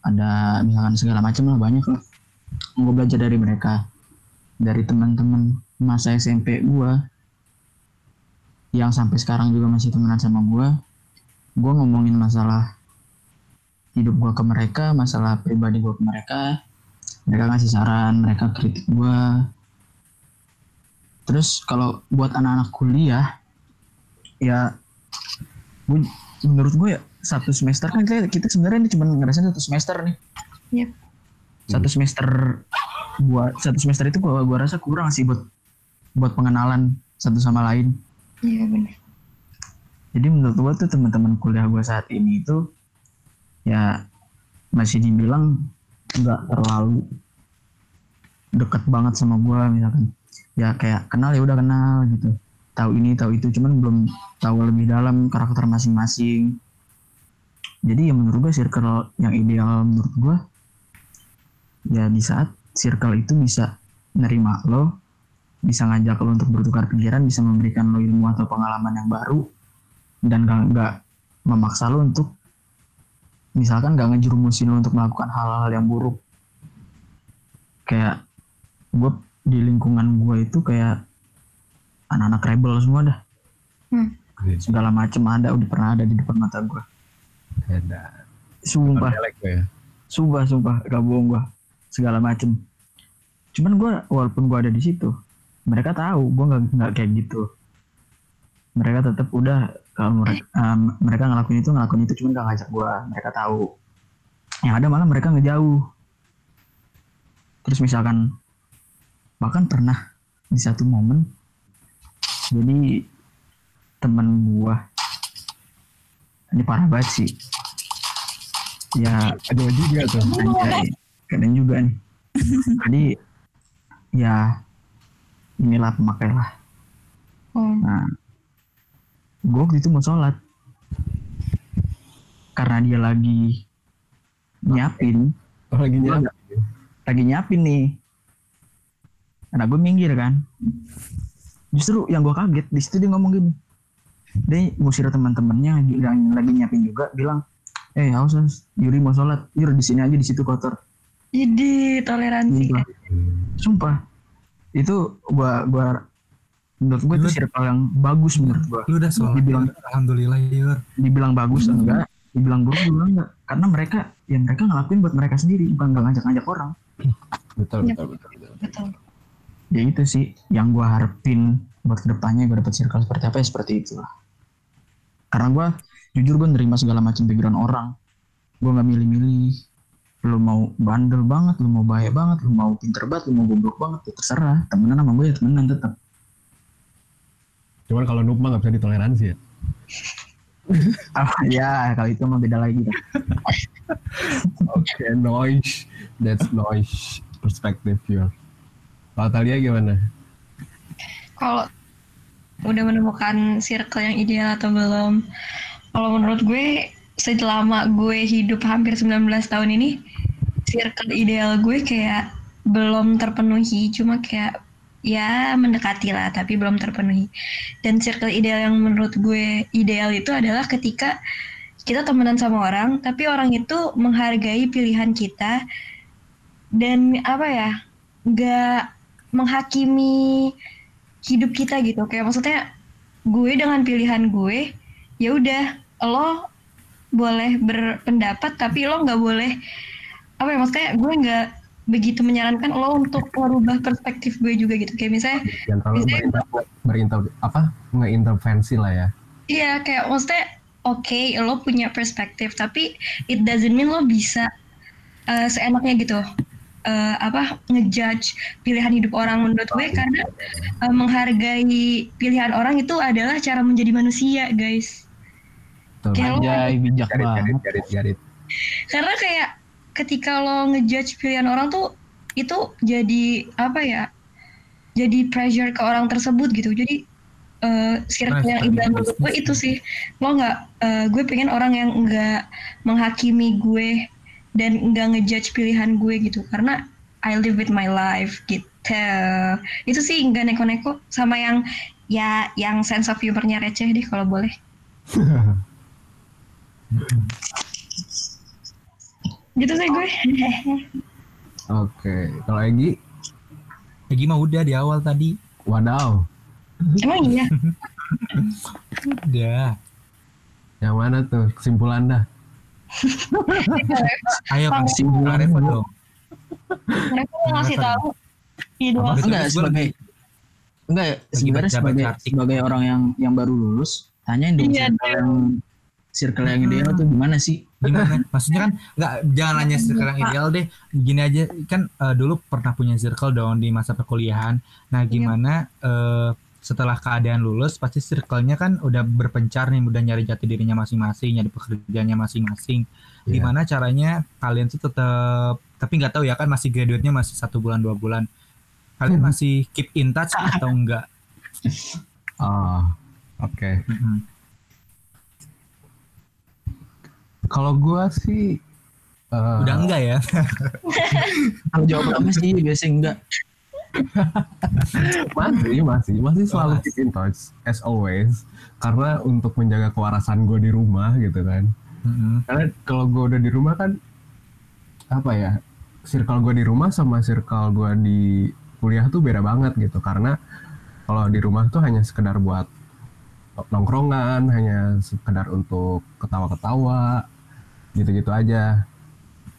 ada misalkan segala macam lah banyak lah. Gue belajar dari mereka, dari teman-teman masa SMP gua yang sampai sekarang juga masih temenan sama gua. Gua ngomongin masalah hidup gua ke mereka, masalah pribadi gua ke mereka. Mereka ngasih saran, mereka kritik gua. Terus kalau buat anak-anak kuliah, ya gue menurut gue ya satu semester kan kita, kita sebenarnya ini cuma ngerasain satu semester nih Iya. satu semester buat satu semester itu gua gua rasa kurang sih buat buat pengenalan satu sama lain Iya benar. jadi menurut gue tuh teman-teman kuliah gue saat ini itu ya masih dibilang nggak terlalu deket banget sama gue misalkan ya kayak kenal ya udah kenal gitu tahu ini tahu itu. Cuman belum tahu lebih dalam karakter masing-masing. Jadi ya menurut gue circle yang ideal menurut gue ya di saat circle itu bisa nerima lo bisa ngajak lo untuk bertukar pikiran bisa memberikan lo ilmu atau pengalaman yang baru dan gak, nggak memaksa lo untuk misalkan gak ngejerumusin lo untuk melakukan hal-hal yang buruk. Kayak gue di lingkungan gue itu kayak anak-anak rebel semua dah. Segala macem ada udah pernah ada di depan mata gue sumpah. Ya. sumpah sumpah. Gak bohong gue segala macem. Cuman gue walaupun gue ada di situ mereka tahu gue nggak nggak kayak gitu. Mereka tetap udah kalau mereka, mereka ngelakuin itu ngelakuin itu cuman gak ngajak gue mereka tahu. Yang ada malah mereka ngejauh. Terus misalkan bahkan pernah di satu momen jadi temen gua ini parah banget sih. Ya Ada juga tuh. anjay kadang juga nih. Jadi ya inilah pemakai lah. Oh. nah gue waktu itu mau sholat. Karena dia lagi nyiapin. Oh, lagi Gua nggak- lagi nyiapin nih. Nah gue minggir kan justru yang gue kaget di situ dia ngomong gini dia ngusir teman-temannya yang lagi nyiapin juga bilang eh haus haus Yuri mau sholat Yuri di sini aja di situ kotor Jadi toleransi. sumpah sumpah itu gua gua menurut gue itu circle yang bagus menurut gua Lu udah sholat. Dibilang- Alhamdulillah Yur. dibilang bagus enggak dibilang buruk juga enggak karena mereka ya mereka ngelakuin buat mereka sendiri bukan nggak ngajak-ngajak orang Betul, Iya. betul, betul, betul. Betul. Ya itu sih yang gua harapin buat ke depannya gue dapet circle seperti apa ya seperti itulah karena gua jujur gue nerima segala macam background orang gue nggak milih-milih lu mau bandel banget lu mau bahaya banget lu mau pinter banget lu mau goblok banget ya terserah temenan sama gue ya temenan tetap Cuman kalau noob mah nggak bisa ditoleransi ya. (laughs) Ah, ya kalau itu mah beda lagi. (laughs) Oke, noise. That's noise perspective ya. Kalau Talia gimana? Kalau udah menemukan circle yang ideal atau belum? Kalau menurut gue selama gue hidup hampir 19 tahun ini circle ideal gue kayak belum terpenuhi cuma kayak ya mendekati lah tapi belum terpenuhi dan circle ideal yang menurut gue ideal itu adalah ketika kita temenan sama orang tapi orang itu menghargai pilihan kita dan apa ya nggak menghakimi hidup kita gitu. Kayak maksudnya gue dengan pilihan gue ya udah lo boleh berpendapat tapi lo nggak boleh apa ya maksudnya gue nggak begitu menyarankan lo untuk merubah perspektif gue juga gitu. Kayak misalnya Yang terlalu Biasanya- berinter, berinter, apa? Ngeintervensi lah ya. iya kayak maksudnya oke lo punya perspektif tapi it doesn't mean lo bisa eh, seenaknya gitu eh, apa ngejudge pilihan hidup orang menurut gue. Karena eh, menghargai pilihan orang itu adalah cara menjadi manusia guys. Anjay bijak Garit, garit, banget. garit, garit. karena kayak ketika lo ngejudge pilihan orang tuh itu jadi apa ya jadi pressure ke orang tersebut gitu. Jadi eh circle yang ideal menurut gue itu sih. Lo nggak eh, gue pengen orang yang nggak menghakimi gue dan nggak ngejudge pilihan gue gitu karena I live with my life gitu itu sih nggak neko-neko sama yang ya yang sense of humornya receh deh kalau boleh (laughs) gitu sih gue Oke, kalau Egi, Ya gimana udah di awal tadi. wadaw. emang iya (laughs) Udah. Yang mana tuh kesimpulan dah? (laughs) Ayo kasih Revo dong. mereka mau ngasih tahu. Betul, Enggak sebagai enggak ya, sebenarnya sebagai sebagai orang yang yang baru lulus tanyain dong Iya, circle yang circle yang ideal tuh gimana sih? Gimana? (laughs) Maksudnya kan nggak jangan nanya circle yang ideal deh. Gini aja kan eh, dulu pernah punya circle dong di masa perkuliahan. Nah, gimana eh, setelah keadaan lulus pasti circle-nya kan udah berpencar nih udah nyari jati dirinya masing-masing nyari pekerjaannya masing-masing Iya. gimana caranya kalian tuh tetap tapi nggak tahu ya kan masih graduate-nya masih satu bulan dua bulan kalian Hmm. masih keep in touch atau enggak (laughs) Ah, oke. Mm-mm. Kalau gua sih eh, udah enggak ya (laughs) Kalau jawab pertama sih biasanya enggak. Masih masih masih selalu keep in touch as always. Karena untuk menjaga kewarasan gue di rumah gitu kan. Mm-mm. karena kalau gue udah di rumah kan apa ya circle gue di rumah sama circle gue di kuliah tuh beda banget gitu. Karena kalau di rumah tuh hanya sekedar buat nongkrongan hanya sekedar untuk ketawa-ketawa gitu-gitu aja.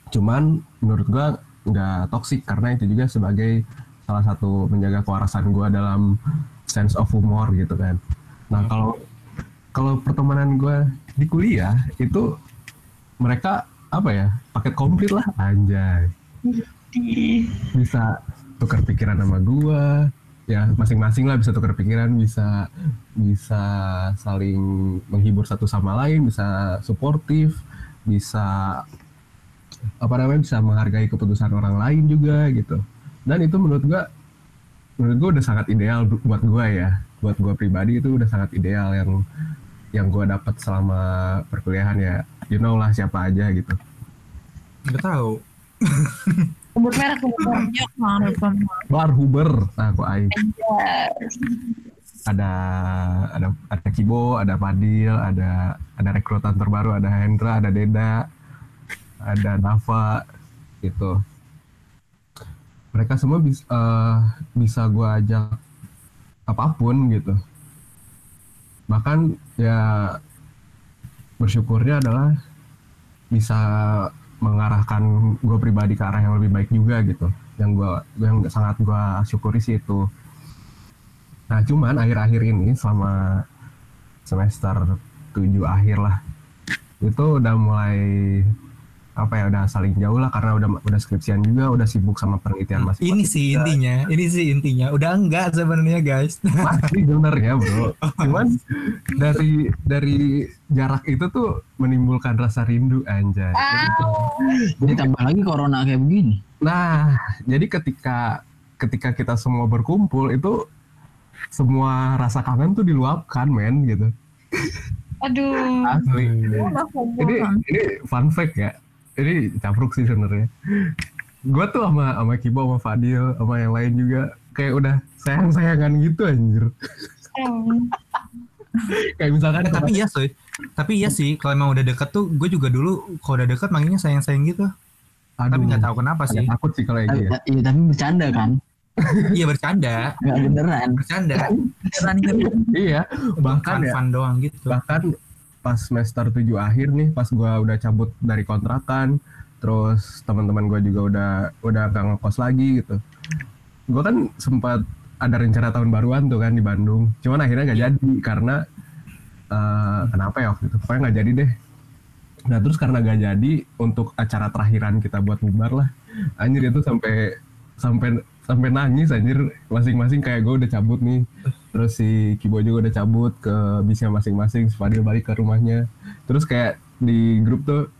Cuman menurut gue nggak toksik karena itu juga sebagai salah satu menjaga kewarasan gue dalam sense of humor gitu kan. Nah kalau kalau pertemanan gue di kuliah itu mereka apa ya paket komplit lah anjay. Bisa tukar pikiran sama gua ya masing-masing lah bisa tukar pikiran bisa bisa saling menghibur satu sama lain bisa suportif bisa apa namanya bisa menghargai keputusan orang lain juga gitu dan itu menurut gua menurut gua udah sangat ideal bu- buat gua ya buat gua pribadi itu udah sangat ideal yang yang gua dapat selama perkuliahan ya you know lah siapa aja gitu nggak tahu (laughs) merek. Banyak banget kan. Bar Huber nah aku aing Yes. ada ada ada Kibo, ada Padil, ada ada rekrutan terbaru, ada Hendra, ada Deda, ada Dava gitu. Mereka semua bisa bisa gua ajak apa pun gitu. Bahkan ya bersyukurnya adalah bisa mengarahkan gue pribadi ke arah yang lebih baik juga gitu. Yang gua yang sangat gua syukuri sih itu. Nah cuman akhir-akhir ini selama semester 7 akhir lah itu udah mulai apa ya udah saling jauh lah karena udah udah skripsian juga udah sibuk sama penelitian masing ini sih intinya ini sih intinya. Udah enggak sebenarnya guys. (laughs) Masih sebenarnya bro. (laughs) Cuman dari dari jarak itu tuh menimbulkan rasa rindu anjay. Jadi tambah lagi corona kayak begini. nah jadi ketika ketika kita semua berkumpul itu semua rasa kangen tuh diluapkan men gitu. Aduh. asli. Ini ini fun fact ya ini capruk sih sebenarnya. Gue tuh sama sama Kibo sama Fadil sama yang lain juga kayak udah sayang sayangan gitu anjir. Kayak misalkan Eh, tapi iya sih tapi iya sih kalau emang udah deket tuh gue juga dulu kalau udah deket manggilnya sayang sayang gitu aduh. tapi nggak tahu kenapa sih. Takut sih kalau gitu ya. iya, tapi bercanda kan? iya bercanda. Enggak beneran. bercanda. Beneran gitu. iya bahkan fun ya. fun doang gitu. Bahkan pas semester 7 akhir nih pas gua udah cabut dari kontrakan terus teman-teman gua juga udah udah gak ngekos lagi gitu. Gua kan sempat ada rencana tahun baruan tuh kan di Bandung cuman akhirnya nggak jadi karena eh, kenapa ya waktu itu? Pokoknya nggak jadi deh. Nah terus karena gak jadi untuk acara terakhiran kita buat bubar lah anjir itu sampai sampai sampai nangis anjir. Masing-masing kayak gue udah cabut nih. Terus si Kibo juga udah cabut ke bisnya masing-masing si Fadil balik ke rumahnya. Terus kayak di grup tuh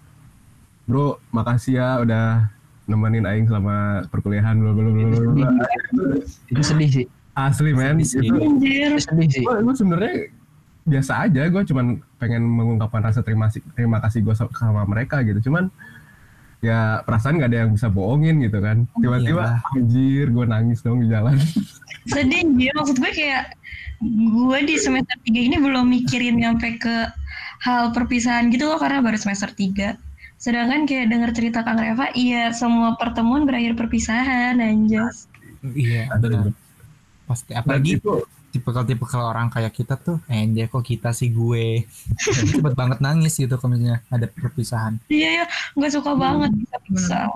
bro makasih ya udah nemenin Aing selama perkuliahan bla bla bla bla, bla. Itu sedih sih. asli men. Sedih sih. itu sedih sih. gue gue sebenarnya biasa aja gue cuman pengen mengungkapkan rasa terima kasih terima kasih gue sama mereka gitu. Cuman ya perasaan nggak ada yang bisa bohongin gitu kan tiba-tiba Iyalah. anjir gue nangis dong di jalan (laughs) Sedih anjir. Maksud gue kayak gue di semester 3 ini belum mikirin nyampe ke hal perpisahan gitu loh karena baru semester 3. Sedangkan kayak denger cerita Kang Reva, iya semua pertemuan berakhir perpisahan anjas. iya benar pasti apalagi itu tipikal-tipikal orang kayak kita tuh enjay kok kita sih gue? (laughs) Cepet banget nangis gitu kalau misalnya ada perpisahan. Iya ya, gue suka banget. Bisa pisah.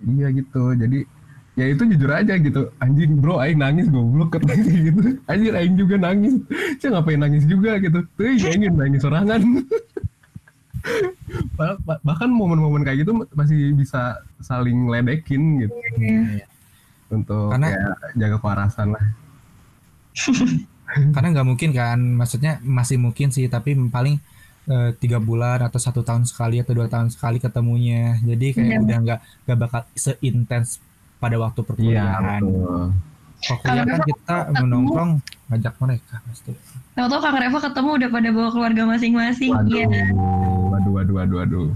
iya gitu. Jadi ya itu jujur aja gitu. Anjing bro aing nangis goblok katanya (laughs) gitu. Anjir aing juga nangis. Saya ngapain nangis juga gitu. Tuh ya ingin nangis sorangan (laughs) Bah- bah- bahkan momen-momen kayak gitu masih bisa saling ledekin gitu. Iya. untuk Karena- ya, jaga kewarasan lah (laughs) Karena nggak mungkin kan, maksudnya masih mungkin sih, tapi paling eh, tiga bulan atau satu tahun sekali atau dua tahun sekali ketemunya. Jadi kayak Iya. udah nggak nggak bakal seintens pada waktu Iya, perkuliahan. betul. Kalau kuliah kan kita ketemu- menongkrong ngajak mereka pasti. Tahu-tahu Kang Reva ketemu udah pada bawa keluarga masing-masing. Waduh, Iya. waduh, waduh, waduh, waduh.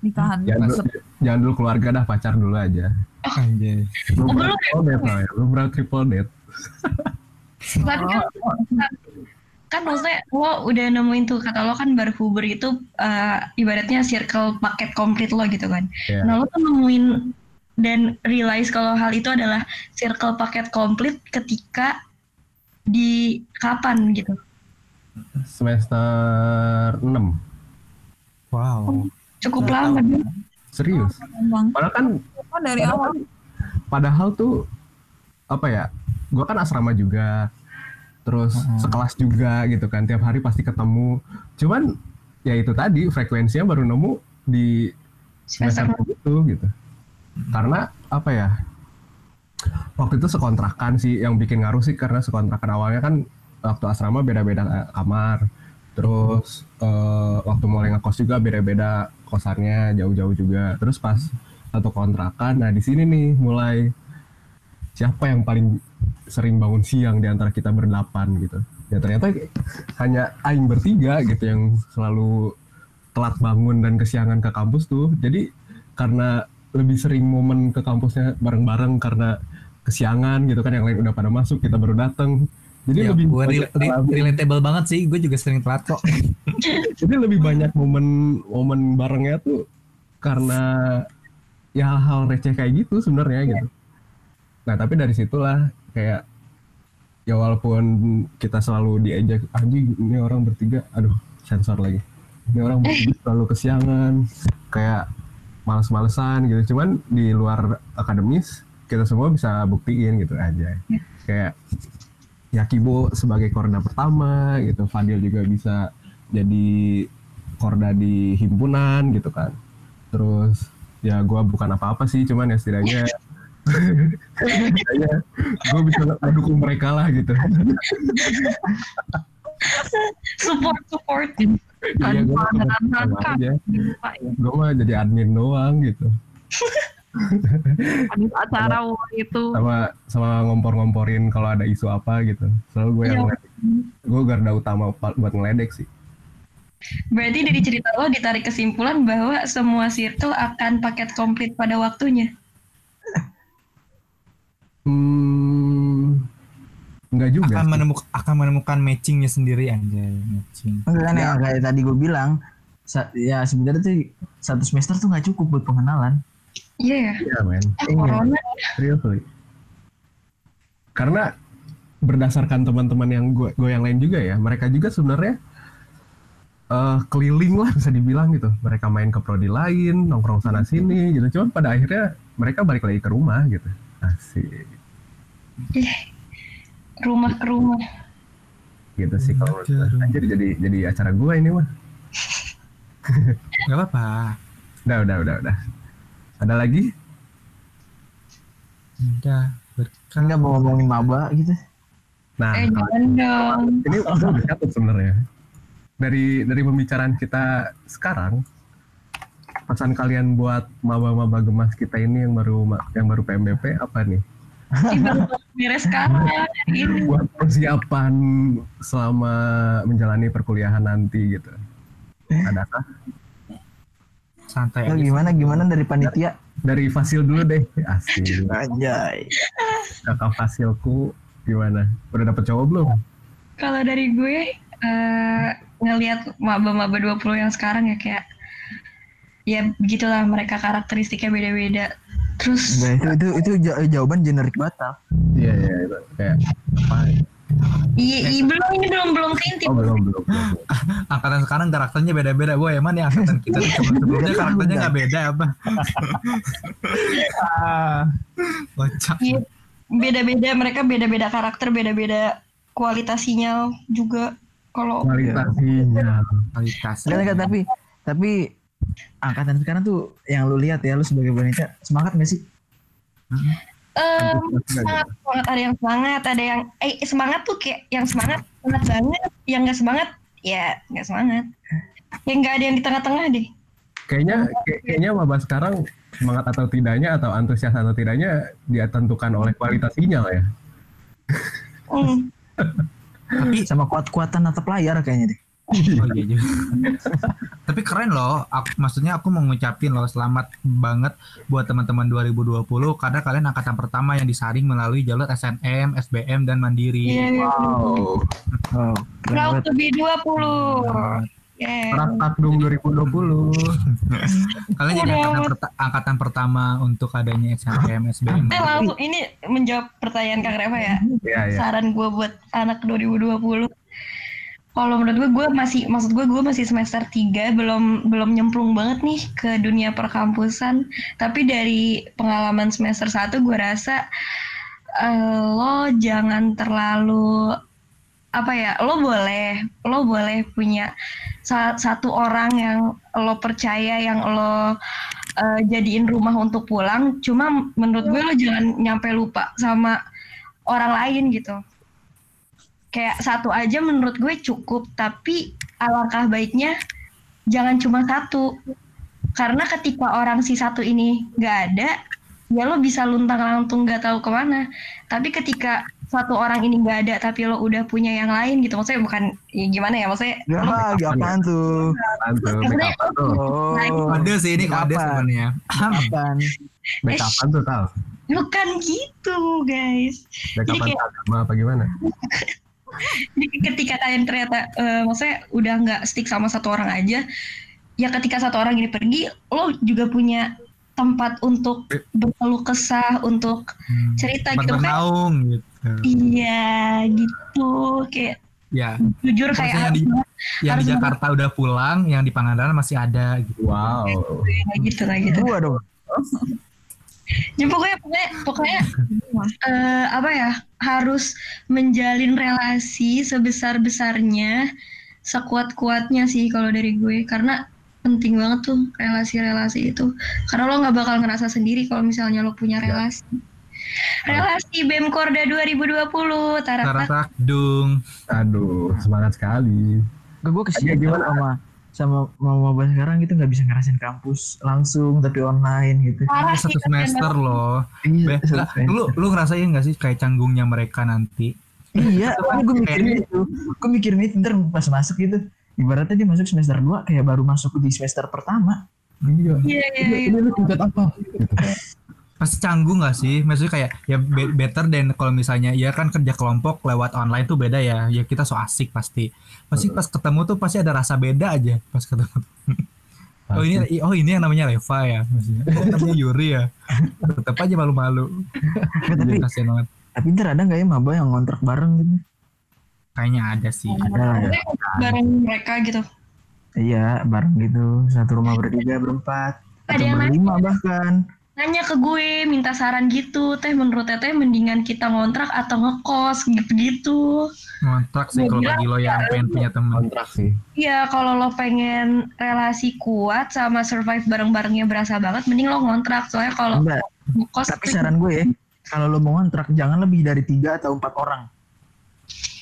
Nikahan. Jangan dulu, jangan dulu keluarga dah, pacar dulu aja. Anjay. Lu Oh, belum triple date lah ya, lu berat triple date. Tapi kan, kan maksudnya lo udah nemuin tuh kata lo kan Barhuber itu eh, ibaratnya circle paket komplit lo gitu kan. Iya. Nah lo tuh nemuin dan realize kalau hal itu adalah circle paket komplit ketika di kapan gitu. Semester 6. Wow. Cukup lama deh. Serius. Bang. Padahal kan Oh, dari awal. padahal tuh apa ya gua kan asrama juga terus Mm-mm. sekelas juga gitu kan tiap hari pasti ketemu. Cuman ya itu tadi frekuensinya baru nemu di semester itu gitu. Karena apa ya waktu itu sekontrakan sih yang bikin ngaruh sih karena sekontrakan awalnya kan waktu asrama beda-beda eh, kamar. Terus eh, waktu mulai ngekos juga beda-beda kosannya jauh-jauh juga. Terus pas satu kontrakan nah di sini nih mulai siapa yang paling sering bangun siang di antara kita berdelapan gitu ya ternyata hanya aing bertiga gitu yang selalu telat bangun dan kesiangan ke kampus tuh jadi karena lebih sering momen ke kampusnya bareng-bareng karena kesiangan gitu kan yang lain udah pada masuk kita baru datang jadi Ya, lebih gue relatable banget sih. Gue juga sering telat kok. (laughs) jadi lebih banyak momen momen barengnya tuh karena ya hal-hal receh kayak gitu sebenarnya gitu nah tapi dari situlah kayak ya walaupun kita selalu diejek anjing ini orang bertiga aduh sensor lagi. Ini orang bertiga (laughs) selalu kesiangan kayak males-malesan gitu. Cuman di luar akademis kita semua bisa buktiin gitu aja. Kayak ya Kibo sebagai korda pertama gitu Fadil juga bisa jadi korda di himpunan gitu kan. Terus ya gua bukan apa-apa sih cuman ya setidaknya (laughs) setidaknya gue bisa mendukung mereka lah gitu Support support. iya gue sama aja gue mah jadi admin doang gitu Habis acara itu. sama sama ngompor-ngomporin kalau ada isu apa gitu selalu gue yang Iya. gue garda utama buat ngeledek sih Berarti dari cerita lo ditarik kesimpulan bahwa semua circle akan paket komplit pada waktunya. Hmm enggak juga Akan menemukan akan menemukan matchingnya sendiri anjay. Matching. Enggak kan yang kayak tadi gue bilang sa- ya sebenarnya tuh satu semester tuh nggak cukup buat pengenalan Iya ya. Iya men Eh, corona. Seriously. Karena berdasarkan teman-teman yang gue gue yang lain juga ya, mereka juga sebenarnya eh, keliling lah bisa dibilang gitu. Mereka main ke prodi lain, nongkrong sana sini gitu. Cuman pada akhirnya mereka balik lagi ke rumah gitu. Asik. Rumah ke rumah. Gitu sih kalau. Anjir, jadi jadi acara gue ini mah. (laughs) Gak apa-apa. Udah udah udah udah. Ada lagi? Udah berkah. nggak mau ngomongin maba gitu Nah, Eh jangan dong. ini udah udah catat sebenarnya. Dari dari pembicaraan kita sekarang, pesan kalian buat maba-maba gemas kita ini yang baru yang baru PMBP apa nih? Beres sekarang. Ini. Buat persiapan selama menjalani perkuliahan nanti gitu. Adakah? Santai Lo aja. gimana gimana dari panitia Dari Fasil dulu deh. Asik. anjay Kakak Fasilku gimana? Udah dapet cowok belum? Kalau dari gue eh ngelihat maba-maba 20 yang sekarang ya kayak ya begitulah mereka karakteristiknya beda-beda. Terus Nah, itu itu itu ja- jawaban generik batal Iya iya itu kayak apa? iya iya, belum ini belum belum keintip. Oh belum belum. belum. (laughs) Angkatan sekarang karakternya beda-beda. Gue emang ya angkatan kita sebelumnya karakternya nggak beda apa? (laughs) Kocak. Iya, beda-beda mereka beda-beda karakter, beda-beda kualitas sinyal juga. Kalau Kualitasnya. Kualitas. Enggak, enggak, tapi tapi angkatan sekarang tuh yang lu lihat ya lu sebagai wanita semangat gak sih nggak semangat semangat ada yang semangat ada yang eh semangat tuh kayak yang semangat semangat banget yang nggak semangat ya nggak semangat yang nggak ada yang di tengah-tengah deh Kayaknya kayak- kayaknya maba sekarang semangat atau tidaknya atau antusias atau tidaknya dia tentukan oleh kualitas sinyal ya. Hmm. Tapi Sama kuat-kuatan atap layar kayaknya deh. Oh iya. (laughs) Tapi keren loh. Aku, maksudnya aku mau ngucapin loh selamat banget buat teman-teman 2020 karena kalian angkatan pertama yang disaring melalui jalur SNM, SBM dan Mandiri. Iya, iya. Wow. Oh, Proud to be 20 yeah. Rak Takdung 2020. Kalian jadi angkatan, perta- angkatan pertama untuk adanya SNM, SBM. Eh langsung ini menjawab pertanyaan Kang Reva ya. Iya, iya. Saran gue buat anak 2020. Kalau menurut gue, gue masih, maksud gue, gue masih semester 3, belum belum nyemplung banget nih ke dunia perkampusan. Tapi dari pengalaman semester 1, gue rasa eh, lo jangan terlalu apa ya lo boleh lo boleh punya sa- satu orang yang lo percaya yang lo eh, jadiin rumah untuk pulang cuma menurut gue lo jangan nyampe lupa sama orang lain gitu kayak satu aja menurut gue cukup tapi alangkah baiknya jangan cuma satu karena ketika orang si satu ini nggak ada ya lo bisa luntang lantung nggak tahu ke mana tapi ketika satu orang ini nggak ada tapi lo udah punya yang lain gitu maksudnya bukan ya gimana ya maksudnya Ya, lo lagi apaan tuh? Maksudnya-. Oh, Kode sih ini kode Kapan? sebenarnya. apaan? Backupan tuh tal. bukan gitu guys Backupan kayak- agama apa gimana? (laughs) Jadi ketika kalian ternyata eh, maksudnya udah nggak stick sama satu orang aja, ya ketika satu orang ini pergi, lo juga punya tempat untuk berkeluh kesah, untuk Hmm. cerita Tempat gitu kan? gitu. Iya, gitu. Kayak Ya, jujur Maksudnya kayak yang di, yang harus di Jakarta udah pulang, yang di Pangandaran masih ada gitu. Wow. kayak gitu kayak gitu. Gua dong. Ya pokoknya pokoknya, pokoknya eh, apa ya harus menjalin relasi sebesar besarnya, sekuat kuatnya sih kalau dari gue karena penting banget tuh relasi-relasi itu karena lo nggak bakal ngerasa sendiri kalau misalnya lo punya relasi. Relasi Bemkorda 2020 Tara Taratak dung. Aduh, semangat sekali. Gue gue Iya, kesian gimana? sama sama mama maba sekarang gitu nggak bisa ngerasain kampus langsung tapi online gitu. Parah satu semester loh. Iya, lah, lu lu ngerasain gak sih kayak canggungnya mereka nanti? Iya, gue mikirin itu. Gue mikirin itu ntar pas masuk gitu. Ibaratnya dia masuk semester 2 kayak baru masuk di semester pertama. Iya. Iya, iya, Ini, iya. lu tingkat apa? Gitu. Pasti canggung gak sih? Maksudnya kayak ya be- better dan kalau misalnya ya kan kerja kelompok lewat online tuh beda ya. Ya kita so asik pasti. Pasti pas ketemu tuh pasti ada rasa beda aja pas ketemu. (laughs) Oh ini oh ini yang namanya Leva ya maksudnya. Oh, (laughs) namanya Yuri ya. Tetap aja malu-malu. Tapi Kasian banget. tapi ntar ada nggak ya maba yang ngontrak bareng gitu? Kayaknya ada sih. Ada lah ya. bareng mereka gitu. Iya, bareng gitu. Satu rumah bertiga, berempat. Ada yang berlima bahkan. Nanya ke gue minta saran gitu teh menurut teteh mendingan kita ngontrak atau ngekos gitu-gitu Ngontrak sih kalau bagi lo yang pengen punya teman. Kontrak sih. Iya kalau lo pengen relasi kuat sama survive bareng-barengnya berasa banget mending lo ngontrak soalnya kalau ngekos tapi saran gue ya, kalau lo mau ngontrak jangan lebih dari tiga atau empat orang.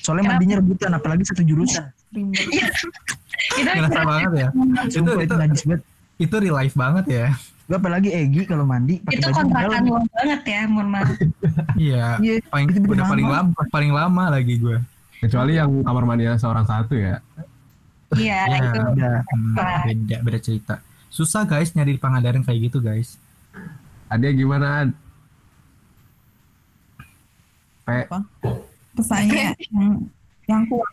Soalnya mandinya rebutan, apalagi satu jurusan. Iya. itu Ngerasa banget ya. Itu Sumpah, itu itu najis banget. Itu real life banget ya. Gue apalagi Egi kalau mandi pakai itu kontrakan lo banget ya mohon maaf (laughs) Iya. Iya, Paling itu udah paling lama. lama paling lama lagi gue. Kecuali yang kamar mandinya seorang satu ya. iya Iya. itu Ada. Hmm, beda beda cerita. Susah guys nyari di Pangandaran kayak gitu guys. Ada gimana? Ad? Pe, pesannya yang yang kuat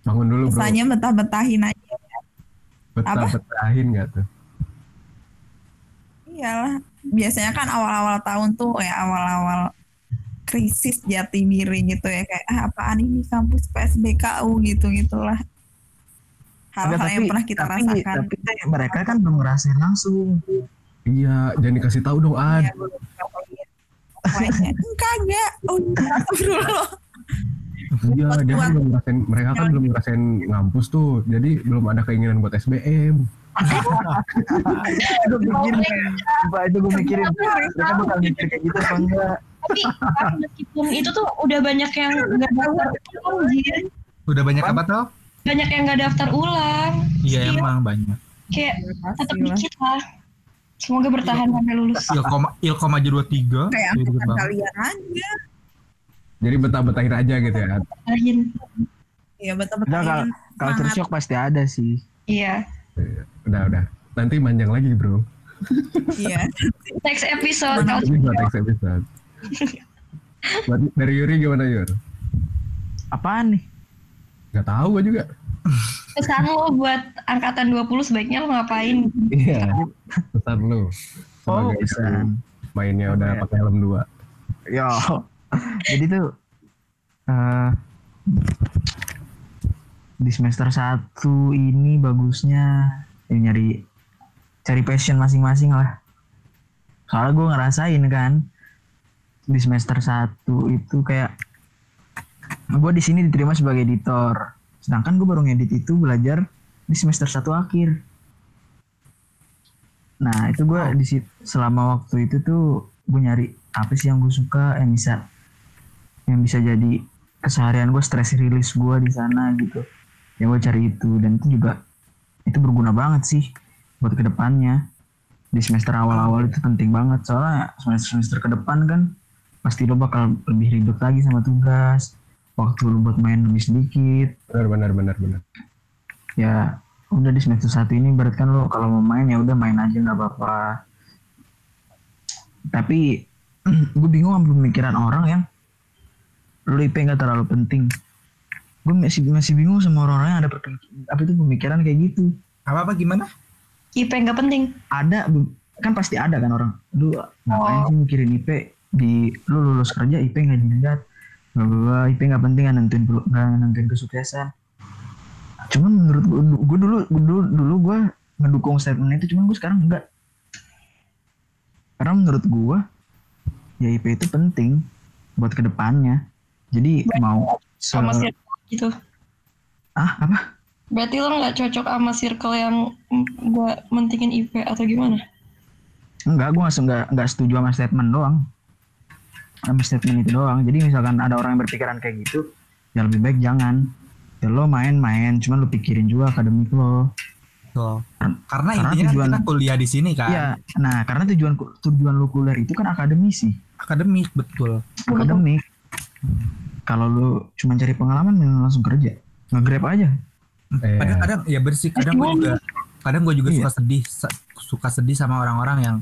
bangun dulu bro. pesannya betah-betahin aja Betah apa? betahin nggak tuh? iyalah biasanya kan awal-awal tahun tuh ya awal-awal krisis jati diri gitu ya kayak ah, apaan ini kampus PSBKU gitu gitulah hal-hal Enggak, yang pernah kita tapi, rasakan Tapi kan mereka kan belum ngerasain langsung. Iya, jangan dikasih tahu dong Ad. Iya, lihat. Pokoknya, kagak oh (laughs) astagfirullah Iya, dia kan belum ngerasain, mereka kan belum ngerasain ngampus tuh, jadi belum ada keinginan buat SBM. itu gue mikirin Sumpah, itu gue mikirin. Mereka bakal mikir kayak gitu apa enggak? Tapi meskipun itu tuh udah banyak yang nggak daftar ulang Jin. Udah banyak apa? tuh? banyak yang nggak daftar ulang. Iya Still, emang banyak. kayak tetap Pastilah. dikit lah. Semoga bertahan sampai lulus. Ilkom Ilkom aja dua tiga. kayak angkatan kalian aja Jadi betah-betahin aja gitu ya. Bertahan. Iya betul. Enggak, kalau culture shock pasti ada sih iya Udah, udah. Nanti manjang lagi, bro. Iya. next episode kalau Episode, next episode. Buat dari Yuri gimana, Yur? apaan nih Gak tahu gue juga. pesan lo buat angkatan 20 sebaiknya lo ngapain Iya. Pesan lu. oh Sebagai bisa mainnya udah pakai helm dua. Yo. Jadi tuh eh di semester 1 ini bagusnya ya nyari cari passion masing-masing lah. Soalnya gue ngerasain kan di semester 1 itu kayak gue di sini diterima sebagai editor. Sedangkan gue baru ngedit itu belajar di semester 1 akhir. Nah, itu gue di selama waktu itu tuh gue nyari apa sih yang gue suka yang bisa yang bisa jadi keseharian gue stress release gue di sana gitu. Ya gue cari itu dan itu juga itu berguna banget sih buat ke depannya. Di semester awal-awal itu penting banget soalnya semester semester ke depan kan pasti lo bakal lebih ribet lagi sama tugas waktu lo buat main lebih sedikit. Benar, benar, benar, benar. ya udah di semester satu ini berarti kan lo kalau mau main ya udah main aja nggak apa-apa. Tapi (clears throat) gue bingung sama pemikiran orang yang lo IP nggak terlalu penting. Gue masih masih bingung sama orang-orang yang ada apa itu pemikiran kayak gitu. Apa apa gimana? IP nggak penting. Ada kan pasti ada kan orang. Lu ngapain sih mikirin IP di lu lulus kerja IP nggak dilihat. Bla, IP nggak penting nggak nentuin nggak nentuin kesuksesan. Cuman menurut gue, gue dulu gue dulu dulu gue ngedukung statement itu cuman gue sekarang enggak karena menurut gue ya IP itu penting buat ke depannya jadi mau se- sama circle gitu ah apa berarti lo nggak cocok sama circle yang nggak mentingin IP atau gimana Enggak, gue nggak nggak setuju sama statement doang. Sama statement itu doang. Jadi misalkan ada orang yang berpikiran kayak gitu, ya lebih baik jangan. Ya lo main-main, cuman lo pikirin juga akademik lo. Tuh. Karena Karena intinya kan tujuan- kita kuliah di sini kan. Iya, nah karena tujuan tujuan lo kuliah itu kan akademisi, Akademik betul. akademik. Kalau lo cuma cari pengalaman, langsung kerja, nge-grab aja. Eh, Kadang-kadang ya bersih. Kadang gue juga kadang gue juga Iya. suka sedih suka sedih sama orang-orang yang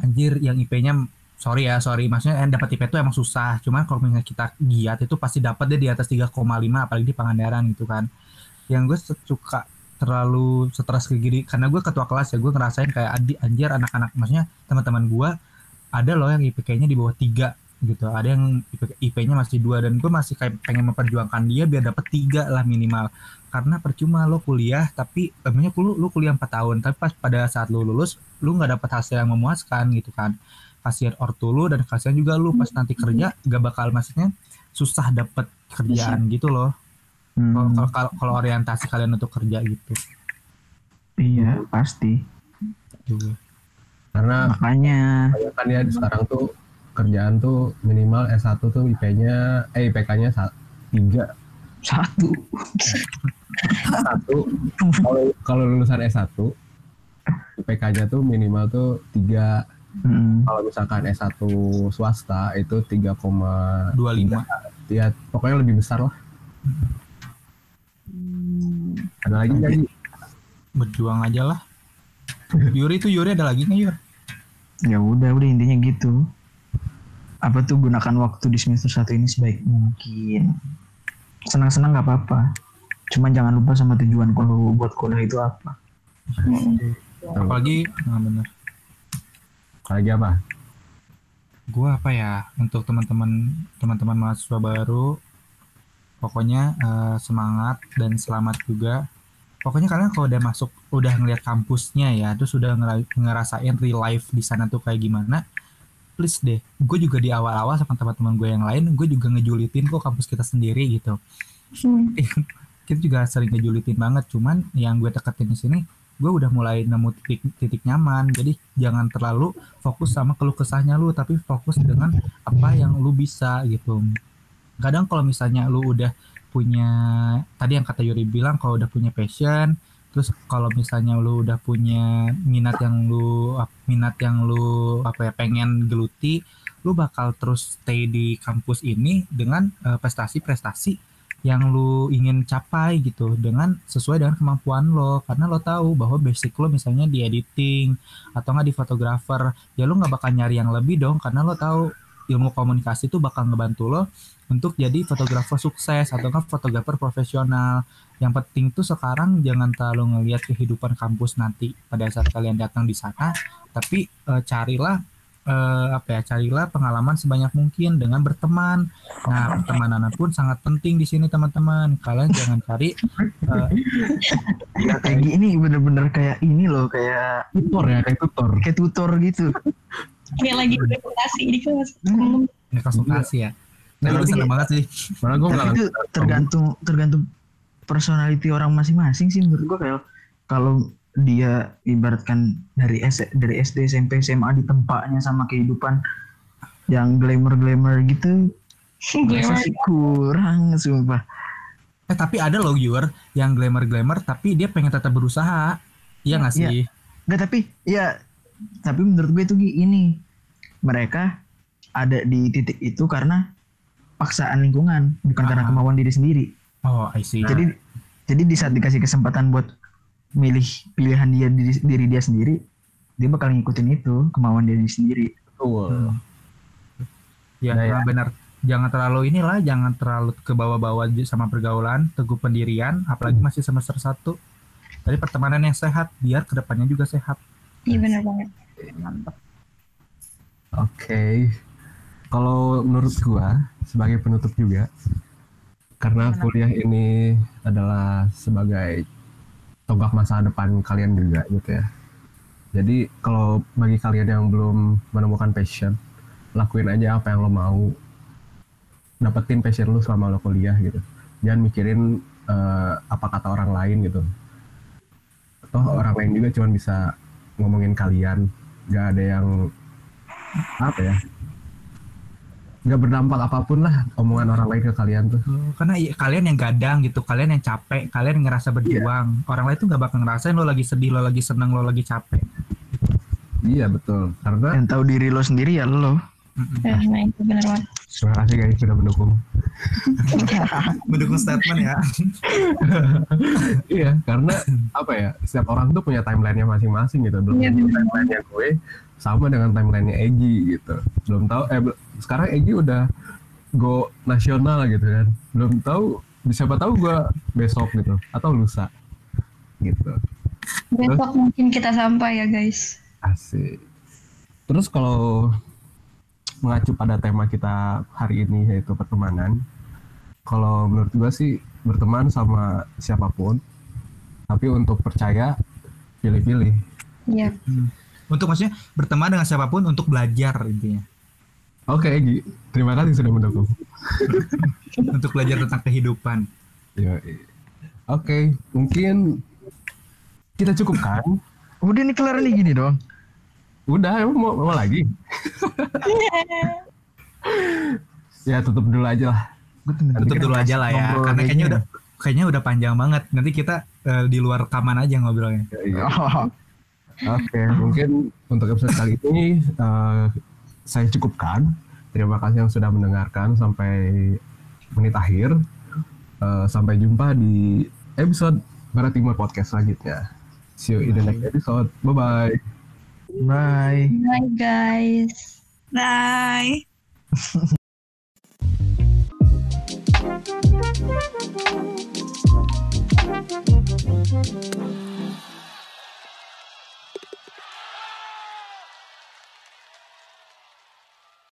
anjir yang IP-nya sorry ya sorry maksudnya yang dapat IP itu emang susah cuman kalau misalnya kita giat itu pasti dapat dia di atas 3,5 apalagi di Pangandaran gitu kan yang gue suka terlalu stres ke gini karena gue ketua kelas ya gue ngerasain kayak adi anjir anak-anak maksudnya teman-teman gue ada loh yang IPK-nya di bawah tiga gitu. Ada yang IP-nya masih dua dan gue masih kayak pengen memperjuangkan dia biar dapat tiga lah minimal. Karena percuma lo kuliah tapi emangnya lu, lu kuliah 4 tahun tapi pas pada saat lu lulus lu nggak dapat hasil yang memuaskan gitu kan. Kasihan ortu lu dan kasihan juga lu pas nanti kerja gak bakal maksudnya susah dapet kerjaan gitu loh. Hmm, kalau kalau- kalau kalau orientasi kalian untuk kerja gitu. Iya, pasti. juga karena Makanya, kan ya sekarang tuh kerjaan tuh minimal S1 tuh IP-nya eh IPK-nya 3 satu. satu. Kalau kalau lulusan S1 IPK-nya tuh minimal tuh 3 Hmm. kalau misalkan S1 swasta itu 3,25 25 ya pokoknya lebih besar lah. Ada lagi nggak berjuang aja lah. Yuri tuh Yuri ada lagi nggak Yur? Ya udah udah intinya gitu apa tuh gunakan waktu di semester satu ini sebaik mungkin? Senang-senang nggak apa-apa. Cuman jangan lupa sama tujuan kalau buat kuliah itu apa. Apalagi nah bener lagi apa? Gue apa ya? Untuk teman-teman teman-teman mahasiswa baru pokoknya eh, semangat dan selamat juga. Pokoknya kalian kalau udah masuk udah ngeliat kampusnya ya terus udah ngera- ngerasain real life di sana tuh kayak gimana please deh. Gue juga di awal-awal sama teman-teman gue yang lain gue juga ngejulitin kok kampus kita sendiri gitu. Kita juga sering ngejulitin banget cuman yang gue teketin di sini gue udah mulai nemu titik titik nyaman. Jadi jangan terlalu fokus sama keluh kesahnya lu tapi fokus dengan apa yang lu bisa gitu. Kadang kalau misalnya lu udah punya tadi yang kata Yuri bilang kalau udah punya passion terus kalau misalnya lu udah punya minat yang lu minat yang lu apa ya pengen geluti lu bakal terus stay di kampus ini dengan eh, prestasi-prestasi yang lu ingin capai gitu dengan sesuai dengan kemampuan lo. Karena lo tahu bahwa basic lo misalnya di editing atau nggak di fotografer ya lo nggak bakal nyari yang lebih dong. Karena lo tahu ilmu komunikasi itu bakal ngebantu lo untuk jadi fotografer sukses atau nggak fotografer profesional yang penting tuh sekarang jangan terlalu ngelihat kehidupan kampus nanti pada saat kalian datang di sana tapi eh, carilah eh, apa ya carilah pengalaman sebanyak mungkin dengan berteman. Nah pertemanan pun sangat penting di sini teman-teman. Kalian jangan cari eh, Ya kayak gini bener-bener kayak ini loh kayak tutor ya kayak tutor. Kayak tutor gitu. Kayak lagi reputasi di kelas. ya, konsultasi ya. Nah, Tapi- gue seneng banget sih. Malah gue Tapi itu tergantung tergantung personality orang masing-masing sih menurut gua kayak kalau dia ibaratkan dari S dari SD SMP SMA di tempatnya sama kehidupan yang glamour-glamour gitu rasa sih kurang sumpah. eh tapi ada loh viewer yang glamour-glamour tapi dia pengen tetap berusaha iya nggak Iya. sih Enggak tapi ya tapi menurut gue itu ini mereka ada di titik itu karena paksaan lingkungan bukan karena Ah. kemauan diri sendiri. Oh I see Jadi jadi di saat dikasih kesempatan buat milih pilihan dia diri, diri dia sendiri, dia bakal ngikutin itu kemauan diri sendiri. Betul. Ya, Nah, nah, benar. Jangan terlalu inilah, jangan terlalu ke bawah-bawah sama pergaulan, teguh pendirian, apalagi masih semester satu. Tadi pertemanan yang sehat, biar ke depannya juga sehat. Iya benar banget. Mantap. Oke. Kalau menurut gua sebagai penutup juga karena Gimana? kuliah ini adalah sebagai tonggak masa depan kalian juga gitu ya. Jadi kalau bagi kalian yang belum menemukan passion, lakuin aja apa yang lo mau. Dapetin passion lu selama lo kuliah gitu. Jangan mikirin eh, apa kata orang lain gitu. Toh orang lain juga cuma bisa ngomongin kalian. Gak ada yang apa ya nggak berdampak apa pun lah omongan orang lain ke kalian tuh Oh, Karena i- kalian yang gadang gitu, kalian yang capek, kalian yang ngerasa berjuang. Orang lain tuh nggak bakal ngerasain lo lagi sedih, lo lagi seneng, lo lagi capek. iya betul karena Yang tahu diri lo sendiri ya lo. Ya, nah itu benar banget. terima kasih guys sudah mendukung (laughs) Mendukung statement ya. (laughs) iya karena apa ya setiap orang tuh punya timelinenya masing-masing gitu belum benar. timelinenya gue sama dengan timelinenya Egi gitu belum tahu eh sekarang Egi udah go nasional gitu kan belum tahu siapa tahu gue besok gitu atau lusa gitu Besok mungkin kita sampai ya guys. Asik. Terus kalau mengacu pada tema kita hari ini yaitu pertemanan, kalau menurut gua sih berteman sama siapa pun, tapi untuk percaya pilih-pilih. Iya. Untuk maksudnya berteman dengan siapa pun untuk belajar intinya. Oke, Egi. Terima kasih sudah mendukung. (laughs) untuk belajar tentang kehidupan. Yoi. Oke, mungkin kita cukupkan. Udah nih kelar nih gini dong. Udah, emang mau, mau lagi? ya tutup dulu aja lah. Tutup dulu aja lah ya, karena kayak kayaknya udah kayaknya udah panjang banget. Nanti kita eh, di luar rekaman aja ngobrolnya. Iya. Oh, Oke, mungkin untuk episode kali ini eh, saya cukupkan. Terima kasih yang sudah mendengarkan sampai menit akhir. Eh, sampai jumpa di episode Barat Timur Podcast selanjutnya. See you in the next episode. Bye-bye. Bye. Bye guys. Bye. Thank (laughs)